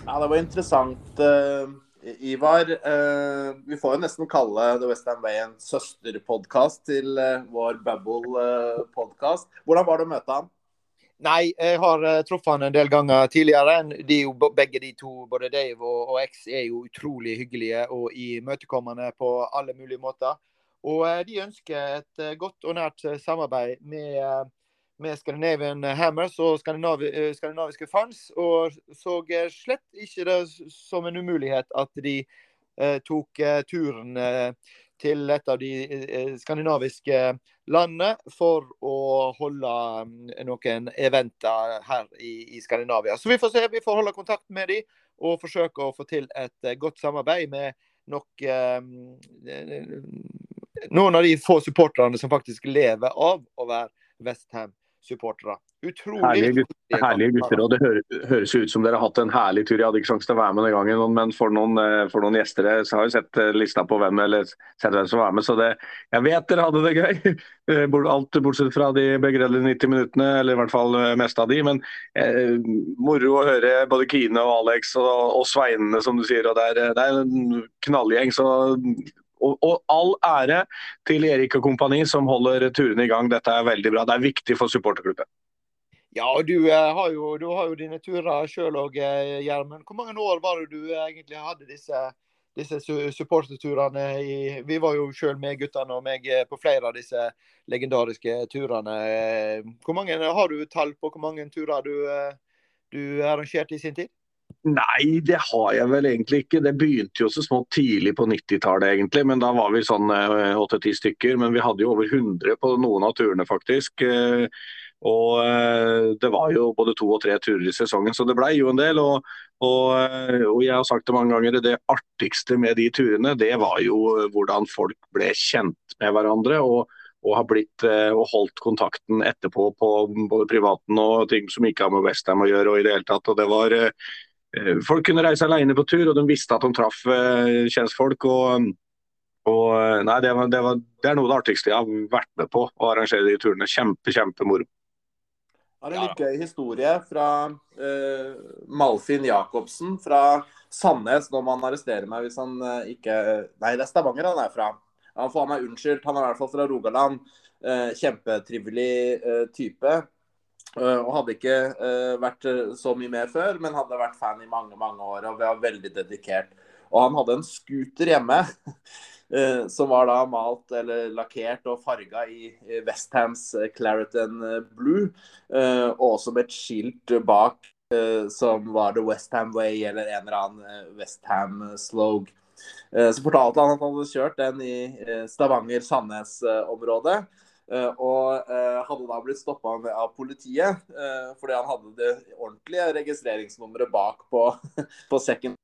Ja, det var interessant, eh, Ivar. Eh, vi får jo nesten kalle The West Ham Way en søsterpodkast til eh, vår Bubble-podkast. Hvordan var det å møte han? Nei, jeg har uh, truffet han en del ganger tidligere. De jo, begge de to, både Dave og, og X, er jo utrolig hyggelige og imøtekommende på alle mulige måter. Og uh, de ønsker et uh, godt og nært eh, samarbeid med, eh, med Scandinavian Hammers og skandinavi, eh, skandinaviske fans. Og så eh, slett ikke det som en umulighet at de eh, tok eh, turen til et av de skandinaviske landene for å holde mm, noen eventer her i, i Skandinavia. Så vi får se. Vi får holde kontakt med dem og forsøke å få til et godt samarbeid med nok eh, noen av de få supporterne som faktisk lever av å være Westham-supportere. Utrolig Herlige, gut- herlige gutter, og det høres ut som dere har hatt en herlig tur. Jeg hadde ikke sjanse til å være med den gangen, men for noen, eh, for noen gjester eh, så har jeg sett eh, lista på hvem eller sett hvem som var med. Så det, jeg vet dere hadde det gøy. [laughs] Eh, Alt bortsett fra de begredelige 90 minuttene, eller i hvert fall meste mest av de. Men eh, moro å høre både Kine og Alex og, og Sveinene, som du sier. og Det er, eh, det er en knallgjeng. så og, og all ære til Erik og kompani som holder turene i gang. Dette er veldig bra. Det er viktig for supporterklubben. Ja, og du, eh, har jo, du har jo dine turer sjøl òg, Gjermund. Hvor mange år var det du eh, egentlig hadde disse, disse su- supporterturene i Vi var jo sjøl med guttene og meg eh, på flere av disse legendariske turene. Eh, Hvor mange Har du tall på hvor mange turer du, eh, du arrangerte i sin tid? Nei, det har jeg vel egentlig ikke. Det begynte jo så smått tidlig på 90-tallet, egentlig. Men da var vi sånn åtte-ti stykker. Men vi hadde jo over 100 på noen av turene, faktisk. Eh, Og eh, det var jo både to og tre turer i sesongen, så det blei jo en del. Og, og, eh, og jeg har sagt det mange ganger, det artigste med de turene, det var jo hvordan folk ble kjent med hverandre. og og har blitt eh, og holdt kontakten etterpå på både privaten og ting som ikke har med Westham å gjøre. og i det hele tatt, og det var eh, eh, Folk kunne reise alene på tur, og de visste at de traff eh, kjentfolk. og, eh, nei, det, var, det, var, det er noe av det artigste jeg har vært med på å arrangere de turene. Kjempe, kjempemoro. Jeg har en litt gøy historie fra uh, Malfinn Jacobsen fra Sandnes. Nå må han arrestere meg hvis han uh, ikke Nei, det er Stavanger han er fra. Han får meg unnskyldt. Han er i hvert fall fra Rogaland. Uh, kjempetrivelig eh, type. Eh, og hadde ikke eh, vært eh, så mye med før, men hadde vært fan i mange mange år og var veldig dedikert. Og han hadde en scooter hjemme [laughs] som var da malt eller lakkert og farga i Westhams Clariton Blue. og også med et skilt bak som var The Westham Way eller en eller annen Westham-slog. Så fortalte han at han hadde kjørt den i Stavanger-Sandnes-området. Eh, Og eh, hadde da blitt stoppa av politiet eh, fordi han hadde det ordentlige registreringsnummeret bak på, [laughs] på sekken.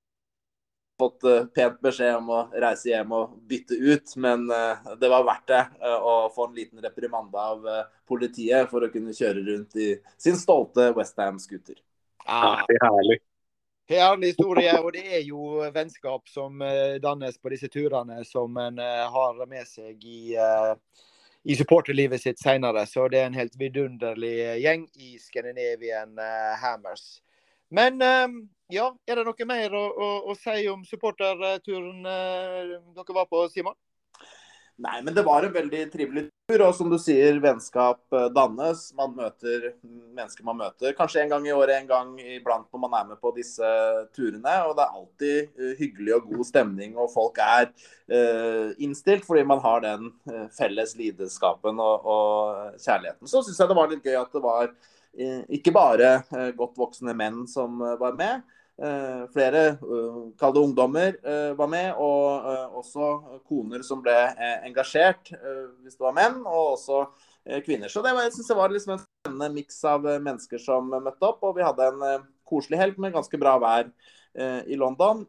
fått uh, pent beskjed om å reise hjem og bytte ut, men uh, det var verdt det uh, å få en liten reprimande av politiet for å kunne kjøre rundt i sin stolte Westham-scooter. Ah, det er herlig. Herlig historie, og det er jo vennskap som dannes på disse turene, som en har med seg i, i supporterlivet sitt senere. Så det er en helt vidunderlig gjeng i Scandinavian Hammers. Men ja, er det noe mer å, å, å si om supporterturen eh, dere var på, Simon? Nei, men det var en veldig trivelig tur. Og som du sier, vennskap eh, dannes. Man møter mennesker man møter kanskje en gang i året, en gang iblant når man er med på disse turene. Og det er alltid uh, hyggelig og god stemning, og folk er uh, innstilt fordi man har den uh, felles lidenskapen og, og, kjærligheten. Så syns jeg det var litt gøy at det var ikke bare godt voksne menn som var med. Eh, flere kalde kall det ungdommer eh, var med, og også koner som ble engasjert, hvis det var menn, og også kvinner. Så det var, jeg synes det var liksom en spennende miks av mennesker som møtte opp. Og vi hadde en koselig helg med ganske bra vær i London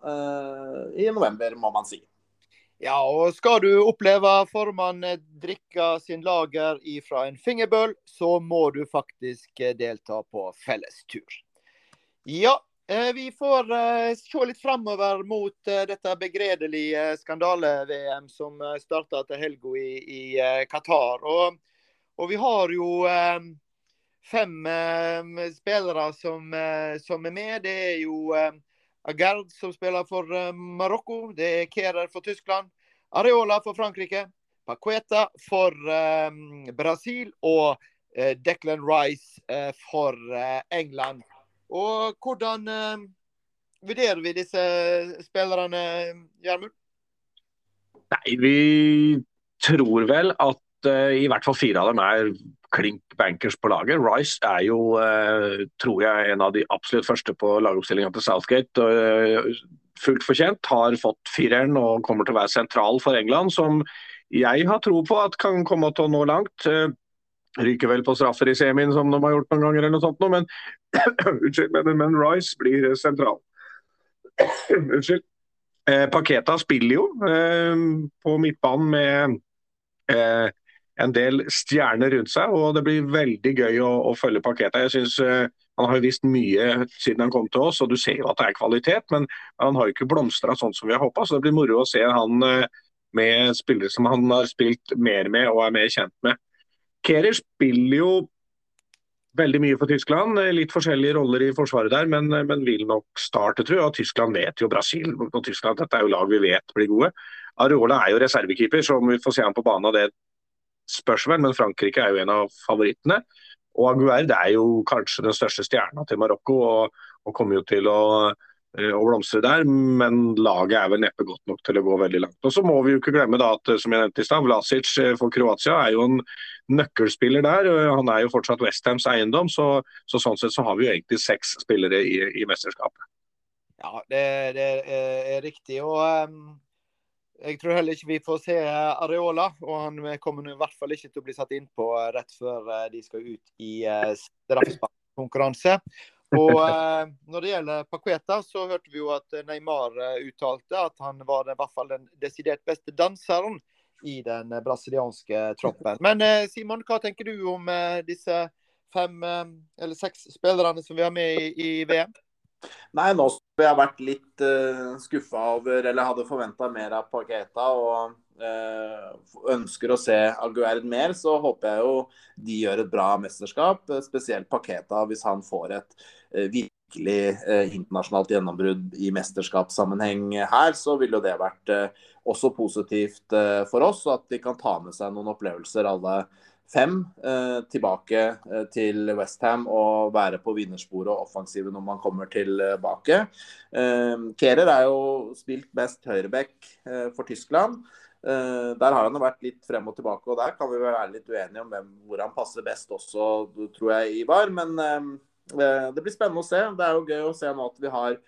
i november, må man si. Ja, og skal du oppleve formann drikke sin lager fra en fingerbøl, så må du faktisk delta på fellestur. Ja, Eh, vi får eh, se litt framover mot eh, dette begredelige skandale-VM som starta til helga i, i Qatar. Og, og, vi har jo fem spillere som, som, er med. Det er jo Agard som spiller for Marokko. Det er Kerer for Tyskland. Areola for Frankrike. Paqueta for Brasil. Og Declan Rice for England. Og hvordan uh, vurderer vi disse spillerne, Gjermund? Nei, vi tror vel at uh, i hvert fall fire av dem er klink bankers på laget. Rice er jo, uh, tror jeg, en av de absolutt første på lagoppstillinga til Southgate. fullt fortjent. Har fått fireren og kommer til å være sentral for England, som jeg har tro på at kan komme til å nå langt. Ryker vel på straffer i semien, som de har gjort noen ganger, eller noe sånt, men, [clears throat] unnskyld, men, Rice blir sentral. [clears throat] unnskyld. Eh, Paketa spiller jo eh, på midtbanen med eh, en del stjerner rundt seg, og det blir veldig gøy å, å følge Paketa. Jeg synes eh, Han har jo visst mye siden han kom til oss, og du ser jo at det er kvalitet, men han har jo ikke blomstra sånn som vi har håpa, så det blir moro å se han eh, med spillere som han har spilt mer med og er mer kjent med. Kehrer spiller jo veldig mye for Tyskland. Litt forskjellige roller i forsvaret der, men, men, vil nok starte, tror jeg. Og Tyskland vet jo Brasil og Tyskland, dette er jo lag vi vet blir gode. Areola er jo reservekeeper, så om vi får se ham på banen av det spørs vel, men Frankrike er jo en av favorittene. Og Aguerd er jo kanskje den største stjerna til Marokko og, og kommer jo til å eh, blomstre der, men laget er vel neppe godt nok til å gå veldig langt. Og Så må vi jo ikke glemme da at som jeg nevnte i sted, Vlasic eh, for Kroatia er jo en nøkkelspiller der. Han er jo fortsatt Westhams eiendom, så, så, sånn sett så har vi jo egentlig seks spillere i, i mesterskapet. Ja, det, det, er riktig. og um, Jeg tror heller ikke vi får se Areola. og Han kommer i hvert fall ikke til å bli satt innpå rett før de skal ut i uh, straffesparkkonkurranse. Og eh, Når det gjelder Paqueta, så hørte vi jo at Neymar eh, uttalte at han var i hvert fall den desidert beste danseren i den eh, brasilianske troppen. Men eh, Simon, hva tenker du om eh, disse fem eller seks spillerne som vi har med i, VM? Nei, nå har jeg vært litt uh, skuffa over, eller hadde forventa mer av Paketa. Og ønsker å se Aguerd mer, så håper jeg jo de gjør et bra mesterskap. Spesielt Paketa, hvis han får et uh, virkelig uh, internasjonalt gjennombrudd i mesterskapssammenheng her, så ville jo det vært også positivt for oss. At de kan ta med seg noen opplevelser alle fem eh, tilbake eh, til Westham og være på vinnersporet og offensive når man kommer tilbake. Eh, Kehrer er jo spilt best høyreback eh, for Tyskland. Uh, der har han vært litt frem og tilbake, og der kan vi være litt uenige om hvem, hvor han passer best også, tror jeg, Ivar. Men eh, det blir spennende å se. Det er jo gøy å se nå at vi har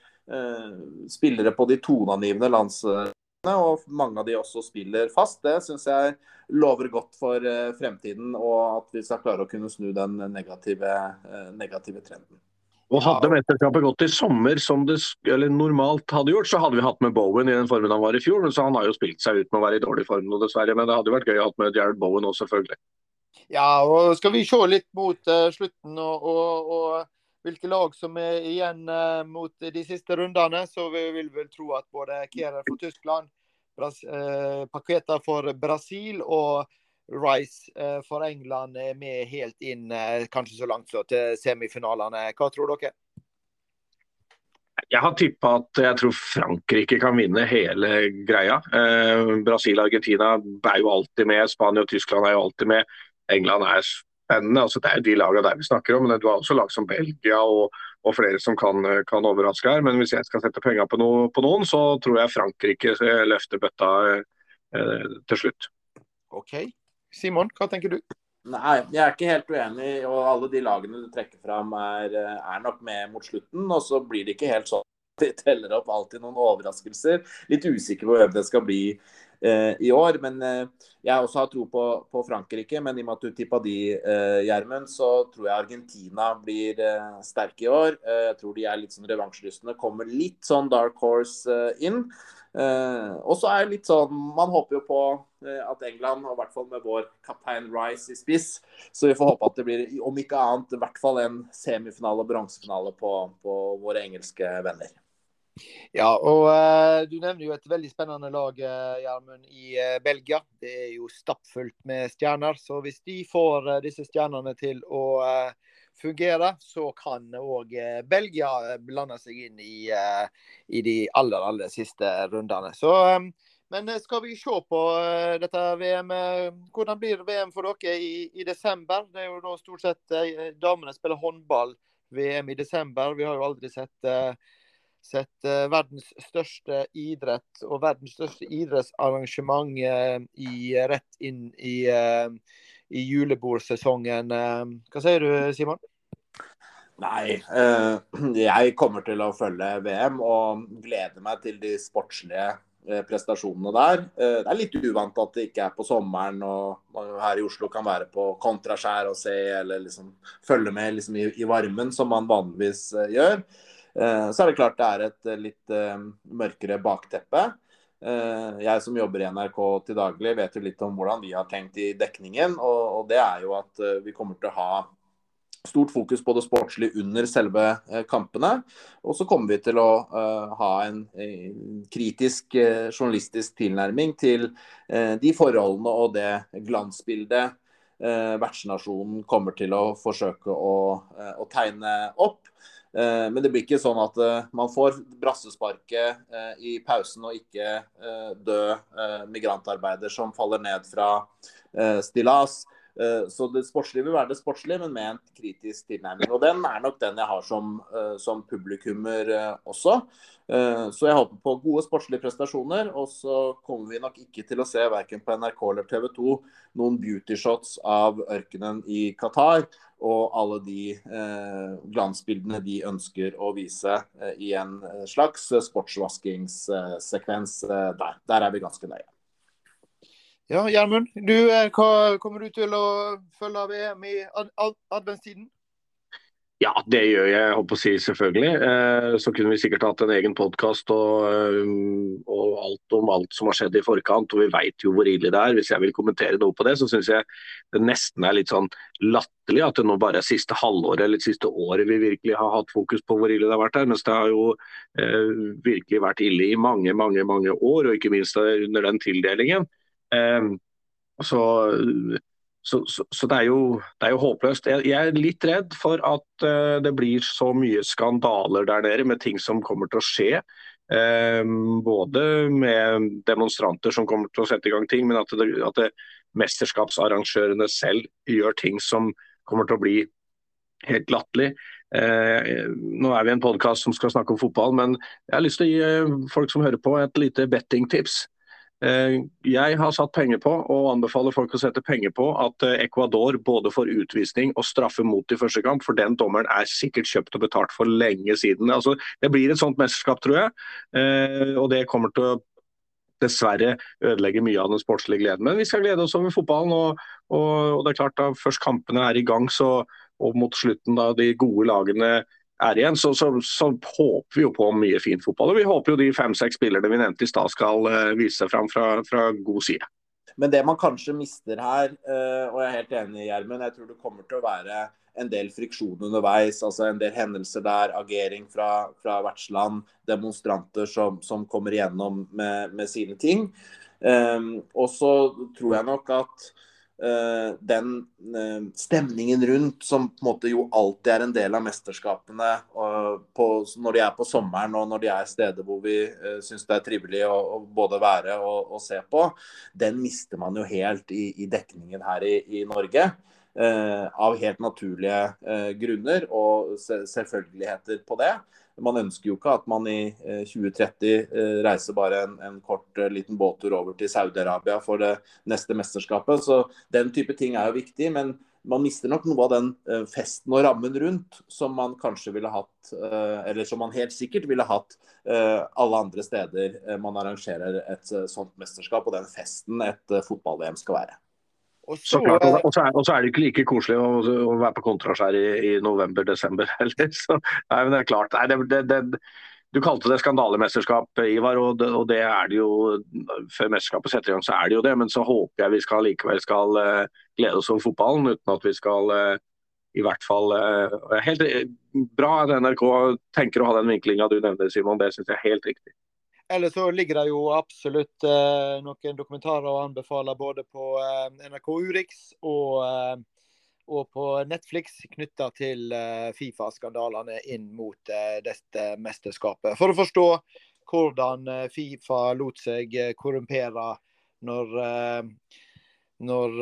spillere på de toneangivende landslagene, og mange av de også spiller fast. Det syns jeg lover godt for eh, fremtiden, og at vi skal klare å kunne snu den negative, eh, negative trenden. Og Hadde mesterskapet gått i sommer som det normalt hadde gjort, så hadde vi hatt med Bowen i den formen han var i fjor. så Han har jo spilt seg ut med å være i dårlig form nå, dessverre. Men det hadde vært gøy å ha med Jared Bowen òg, selvfølgelig. Ja, og skal vi se litt mot uh, slutten og, og, og, hvilke lag som er igjen uh, mot de siste rundene, så vi vil vel tro at både Kierer for Tyskland, Bras uh, Paqueta for Brasil og Rice for England er med helt inn, kanskje så langt så til semifinalene. Hva tror dere? Jeg har tippa at jeg tror Frankrike kan vinne hele greia. Eh, Brasil og Argentina er jo alltid med. Spania og Tyskland er jo alltid med. England er spennende. altså Det er de lagene der vi snakker om. Men du har også lag som Belgia og, og flere som kan, kan, overraske her. Men hvis jeg skal sette penger på, no, på, noen, så tror jeg Frankrike løfter bøtta eh, til slutt. Ok. Simon, hva tenker du? Nei, jeg er ikke helt uenig. og Alle de lagene du trekker fram er, er nok med mot slutten. Og så blir det ikke helt sånn de teller opp alltid noen overraskelser. Litt usikker på hvem det skal bli eh, i år. Men eh, jeg også har tro på, på, Frankrike. Men i og med at du tippa de, eh, Gjermund, så tror jeg Argentina blir eh, sterke i år. Eh, jeg tror de er litt sånn revansjelystne. Kommer litt sånn dark horse eh, inn. Og så er det litt sånn Man håper jo på at England, og i hvert fall med vår kaptein Rice i spiss, så vi får håpe at det blir, om ikke annet, i hvert fall en semifinale og bronsefinale på, på, våre engelske venner. Ja, og uh, du nevner jo et veldig spennende lag, Gjermund, i Belgia. Det er jo stappfullt med stjerner. Så hvis de får disse stjernene til å fungere, så kan òg Belgia blande seg inn i, i, de aller, aller siste rundene. Så, men skal vi se på dette VM. Hvordan blir VM for dere i, i desember? Det er jo nå stort sett damene spiller håndball-VM i desember. Vi har jo aldri sett sett uh, verdens største idrett og verdens største idrettsarrangement uh, i, rett inn i, i julebordsesongen. hva sier du, Simon? Nei, eh, [clears throat] jeg kommer til å følge VM og gleder meg til de sportslige eh, prestasjonene der. Eh, det er litt uvant at det ikke er på sommeren og her i Oslo kan være på kontraskjær og se eller liksom følge med liksom i, varmen, som man vanligvis gjør. Så er det klart det er et litt mørkere bakteppe. Jeg som jobber i NRK til daglig vet jo litt om hvordan vi har tenkt i dekningen. Og det er jo at vi kommer til å ha stort fokus på det sportslige under selve eh, kampene. Og så kommer vi til å ha en, kritisk journalistisk tilnærming til de forholdene og det glansbildet vertsnasjonen kommer til å forsøke å, å tegne opp. Men det blir ikke sånn at man får brassesparket i pausen og ikke død migrantarbeider som faller ned fra stillas. Eh, så det sportslige vil være det sportslige, men med en kritisk tilnærming. Og den er nok den jeg har som, eh, som publikummer eh, også. Så jeg håper på gode sportslige prestasjoner. Og så kommer vi nok ikke til å se verken på NRK eller TV 2 noen beautyshots av ørkenen i Qatar og alle de glansbildene de ønsker å vise i en slags sportsvaskingssekvens der. Der er vi ganske nøye. Ja, Gjermund. Du, eh, hva kommer du til å følge av EM i ad adventstiden? Ja, det gjør jeg, jeg håper å si selvfølgelig. Eh, så kunne vi sikkert hatt en egen podkast og, eh, og, alt om alt som har skjedd i forkant. Og vi veit jo hvor ille det er. Hvis jeg vil kommentere noe på det, så syns jeg det nesten er litt sånn latterlig at det nå bare er siste halvåret eller siste året vi virkelig har hatt fokus på hvor ille det har vært her. Mens det har jo virkelig vært ille i mange, mange, mange år, og ikke minst under den tildelingen. Ehm, så, så, så, det, er jo, det, er jo, håpløst. Jeg, jeg, er litt redd for at uh, det blir så mye skandaler der nede med ting som kommer til å skje. Um, både med demonstranter som kommer til å sette i gang ting, men at, det, at det, mesterskapsarrangørene selv gjør ting som kommer til å bli helt latterlig. Eh, nå er vi en podkast som skal snakke om fotball, men jeg har lyst til å gi uh, folk som hører på et lite bettingtips. Eh, jeg har satt penger på, og anbefaler folk å sette penger på, at eh, Ecuador både får utvisning og straffe mot i første kamp. For den dommeren er sikkert kjøpt og betalt for lenge siden. Altså, det blir et sånt mesterskap, tror jeg. Eh, og det kommer til å dessverre ødelegge mye av den sportslige gleden. Men vi skal glede oss over fotballen. Og, og, og det er klart da først kampene er i gang, så, og mot slutten da de gode lagene er igjen, så, så, så, håper vi jo på mye fin fotball. Og vi håper jo de fem-seks spillerne vi nevnte i stad skal uh, vise seg fram fra, fra, god side. Men det man kanskje mister her, uh, og jeg er helt enig i Gjermund, jeg tror det kommer til å være en del friksjon underveis. altså En del hendelser der, agering fra, fra vertsland, demonstranter som, som kommer igjennom med, med sine ting. Um, og så tror jeg nok at den uh, stemningen rundt, som på en måte jo alltid er en del av mesterskapene uh, på, når de er på sommeren og når de er steder hvor vi uh, syns det er trivelig å, å både være og, og, se på, den mister man jo helt i, i dekningen her i, i Norge. av helt naturlige grunner og selvfølgeligheter på det. Man ønsker jo ikke at man i 2030 eh, eh, reiser bare en, en kort eh, liten båttur over til Saudi-Arabia for det neste mesterskapet. Så den type ting er jo viktig. men man mister nok noe av den festen og rammen rundt som man kanskje ville hatt, eller som man helt sikkert ville hatt alle andre steder man arrangerer et sånt mesterskap, og den festen et fotball-VM skal være. Og så, så, klart, og, så er, og, så er, det ikke like koselig å, å være på kontraskjær i, i november-desember heller. [laughs] Så, nei, men det er klart. Nei, det, det, det, du kalte det skandalemesterskap, Ivar, og det, og det, er det jo. Før mesterskapet setter i gang, så er det jo det. Men så håper jeg vi skal likevel skal uh, glede oss over fotballen, uten at vi skal uh, i hvert fall uh, Helt bra at NRK tenker å ha den vinklinga du nevner, Simon. Det syns jeg er helt riktig. Eller så ligger det jo absolutt eh, noen dokumentarer å anbefale både på eh, NRK Urix og, eh, og, på Netflix knytta til eh, Fifa-skandalene inn mot eh, dette mesterskapet. For å forstå hvordan eh, Fifa lot seg korrumpere når når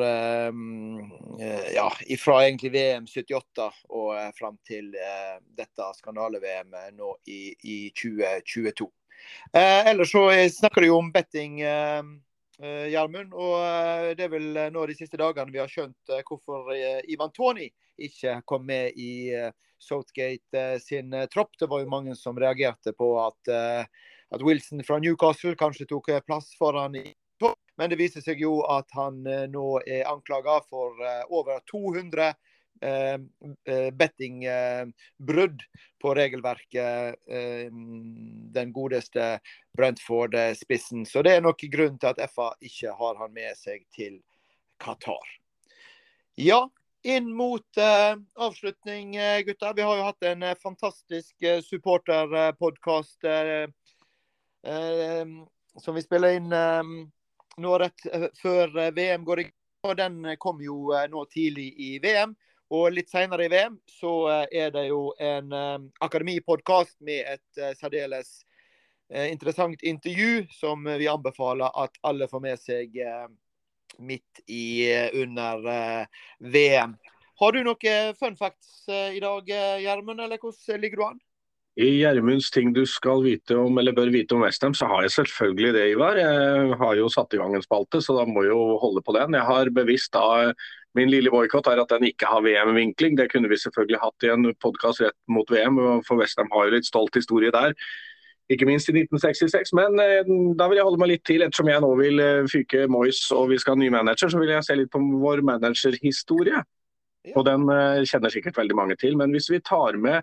ja, Fra egentlig VM 78 og fram til dette skandale-VM nå i, i 2022. Eh, ellers så snakker du jo om betting, eh, eh, Gjermund. Og eh, det er vel nå de siste dagene vi har skjønt hvorfor Ivan Tony ikke kom med i Southgate sin tropp. Det var jo mange som reagerte på at, at Wilson fra Newcastle kanskje tok plass foran i men det viser seg jo at han nå er anklaga for over 200 Eh, eh, bettingbrudd på regelverket. Eh, den godeste Brentford-spissen. Så det er nok grunnen til at FA ikke har han med seg til Qatar. Ja, inn mot uh, avslutning, gutter. Vi har jo hatt en fantastisk uh, supporterpodkast som vi spiller inn nå rett før VM går i gang. Og den kom jo nå tidlig i VM. Og litt senere i VM så eh, er det jo en um, akademipodkast med et uh, særdeles interessant intervju som vi anbefaler at alle får med seg midt i under VM. Har du noen fun facts i dag, Gjermund, eller hvordan ligger du an? I Gjermunds ting du skal vite om, eller bør vite om Westham, så har jeg selvfølgelig det, Ivar. Jeg har jo satt i gang en spalte, så da må jeg jo holde på den. Jeg har bevisst da Min lille boikott er at den ikke har VM-vinkling. Det kunne vi selvfølgelig hatt i en podkast rett mot VM, for Westham har jo litt stolt historie der. Ikke minst i 1966, men eh, da vil jeg holde meg litt til. Ettersom jeg nå vil eh, fyke Moyes og vi skal ha ny manager, så vil jeg se litt på vår managerhistorie. Og den eh, kjenner sikkert veldig mange til. Men hvis vi tar med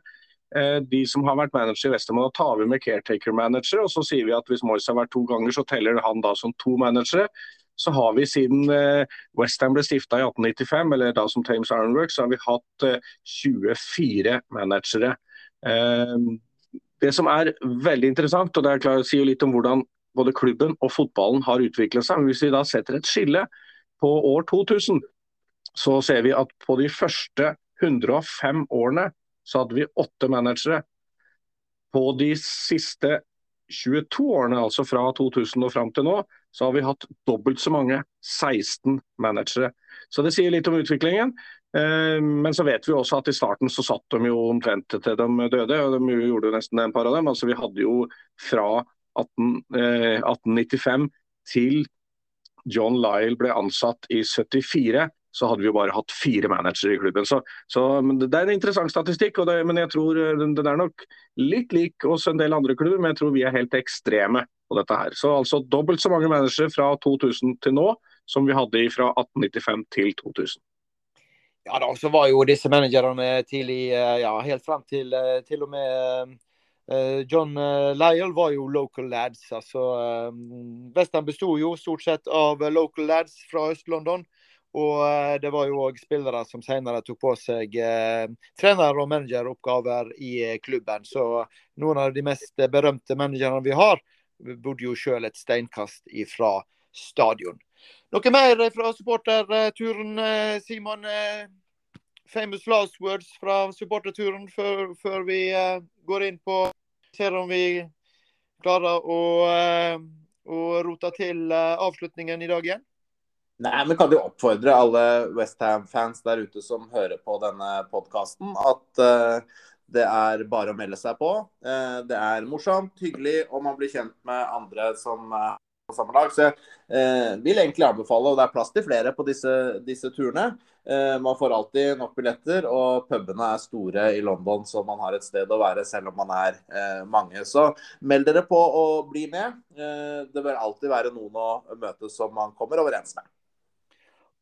eh, de som har vært manager i Westham, da tar vi med caretaker-manager. Og så sier vi at hvis Moyes har vært to ganger, så teller han da som to managere så har vi siden eh, Westham ble stifta i 1895, eller da som Thames Ironworks, så har vi hatt 24 eh, managere. Ehm, det som er veldig interessant, og det er klart, sier litt om hvordan både klubben og fotballen har utviklet seg. Hvis vi da setter et skille på år 2000, så ser vi at på de første 105 årene så hadde vi åtte managere. På de siste 22 årene, altså fra 2000 og fram til nå, så har vi hatt dobbelt så mange, 16 managere. Så det sier litt om utviklingen. Eh, men så vet vi også at i starten så satt de jo omtrent til de døde, og de gjorde jo nesten en par av dem. Altså Vi hadde jo fra 18, 1895 eh, til John Lyle ble ansatt i 74, så hadde vi jo bare hatt fire managere i klubben. Så, så Det er en interessant statistikk, det, men jeg tror eh, den er nok litt lik hos en del andre klubber. Men jeg tror vi er helt ekstreme på dette her. Så altså dobbelt så mange managere fra 2000 til nå som vi hadde fra 1895 til 2000. Ja da, så var jo disse managerne tidlig, ja, helt frem til til og med John Lyell var jo local lads. altså Western besto jo stort sett av local lads fra Øst-London. Og det var jo òg spillere som senere tok på seg eh, trener- og manageroppgaver i klubben. Så noen av de mest berømte managerne vi har, bodde jo sjøl et steinkast ifra stadion. Noe mer fra supporterturen, Simon? Famous last words fra supporterturen før, før vi går inn på Ser om vi klarer å, å rote til avslutningen i dag igjen? Nei, men kan jo oppfordre alle Westham-fans der ute som hører på denne podkasten, at uh, det er bare å melde seg på. Uh, det er morsomt, hyggelig, og man blir kjent med andre som er på samme lag. Så jeg uh, vil egentlig anbefale, og det er plass til flere på disse, disse turene. man får alltid nok billetter, og pubene er store i London, så man har et sted å være selv om man er mange. Så meld dere på og bli med. det bør alltid være noen å møte som man kommer overens med.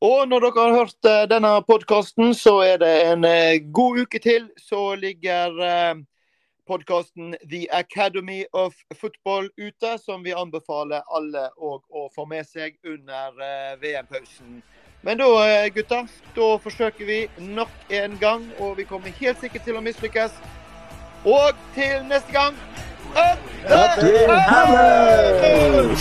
Og når dere har hørt uh, denne podkasten, så er det en uh, god uke til. Så ligger uh, podkasten The Academy of Football ute, som vi anbefaler alle å, få med seg under VM-pausen. Men da, gutter, da forsøker vi nok en gang, og vi kommer helt sikkert til å mislykkes. Og til neste gang Up the hammer!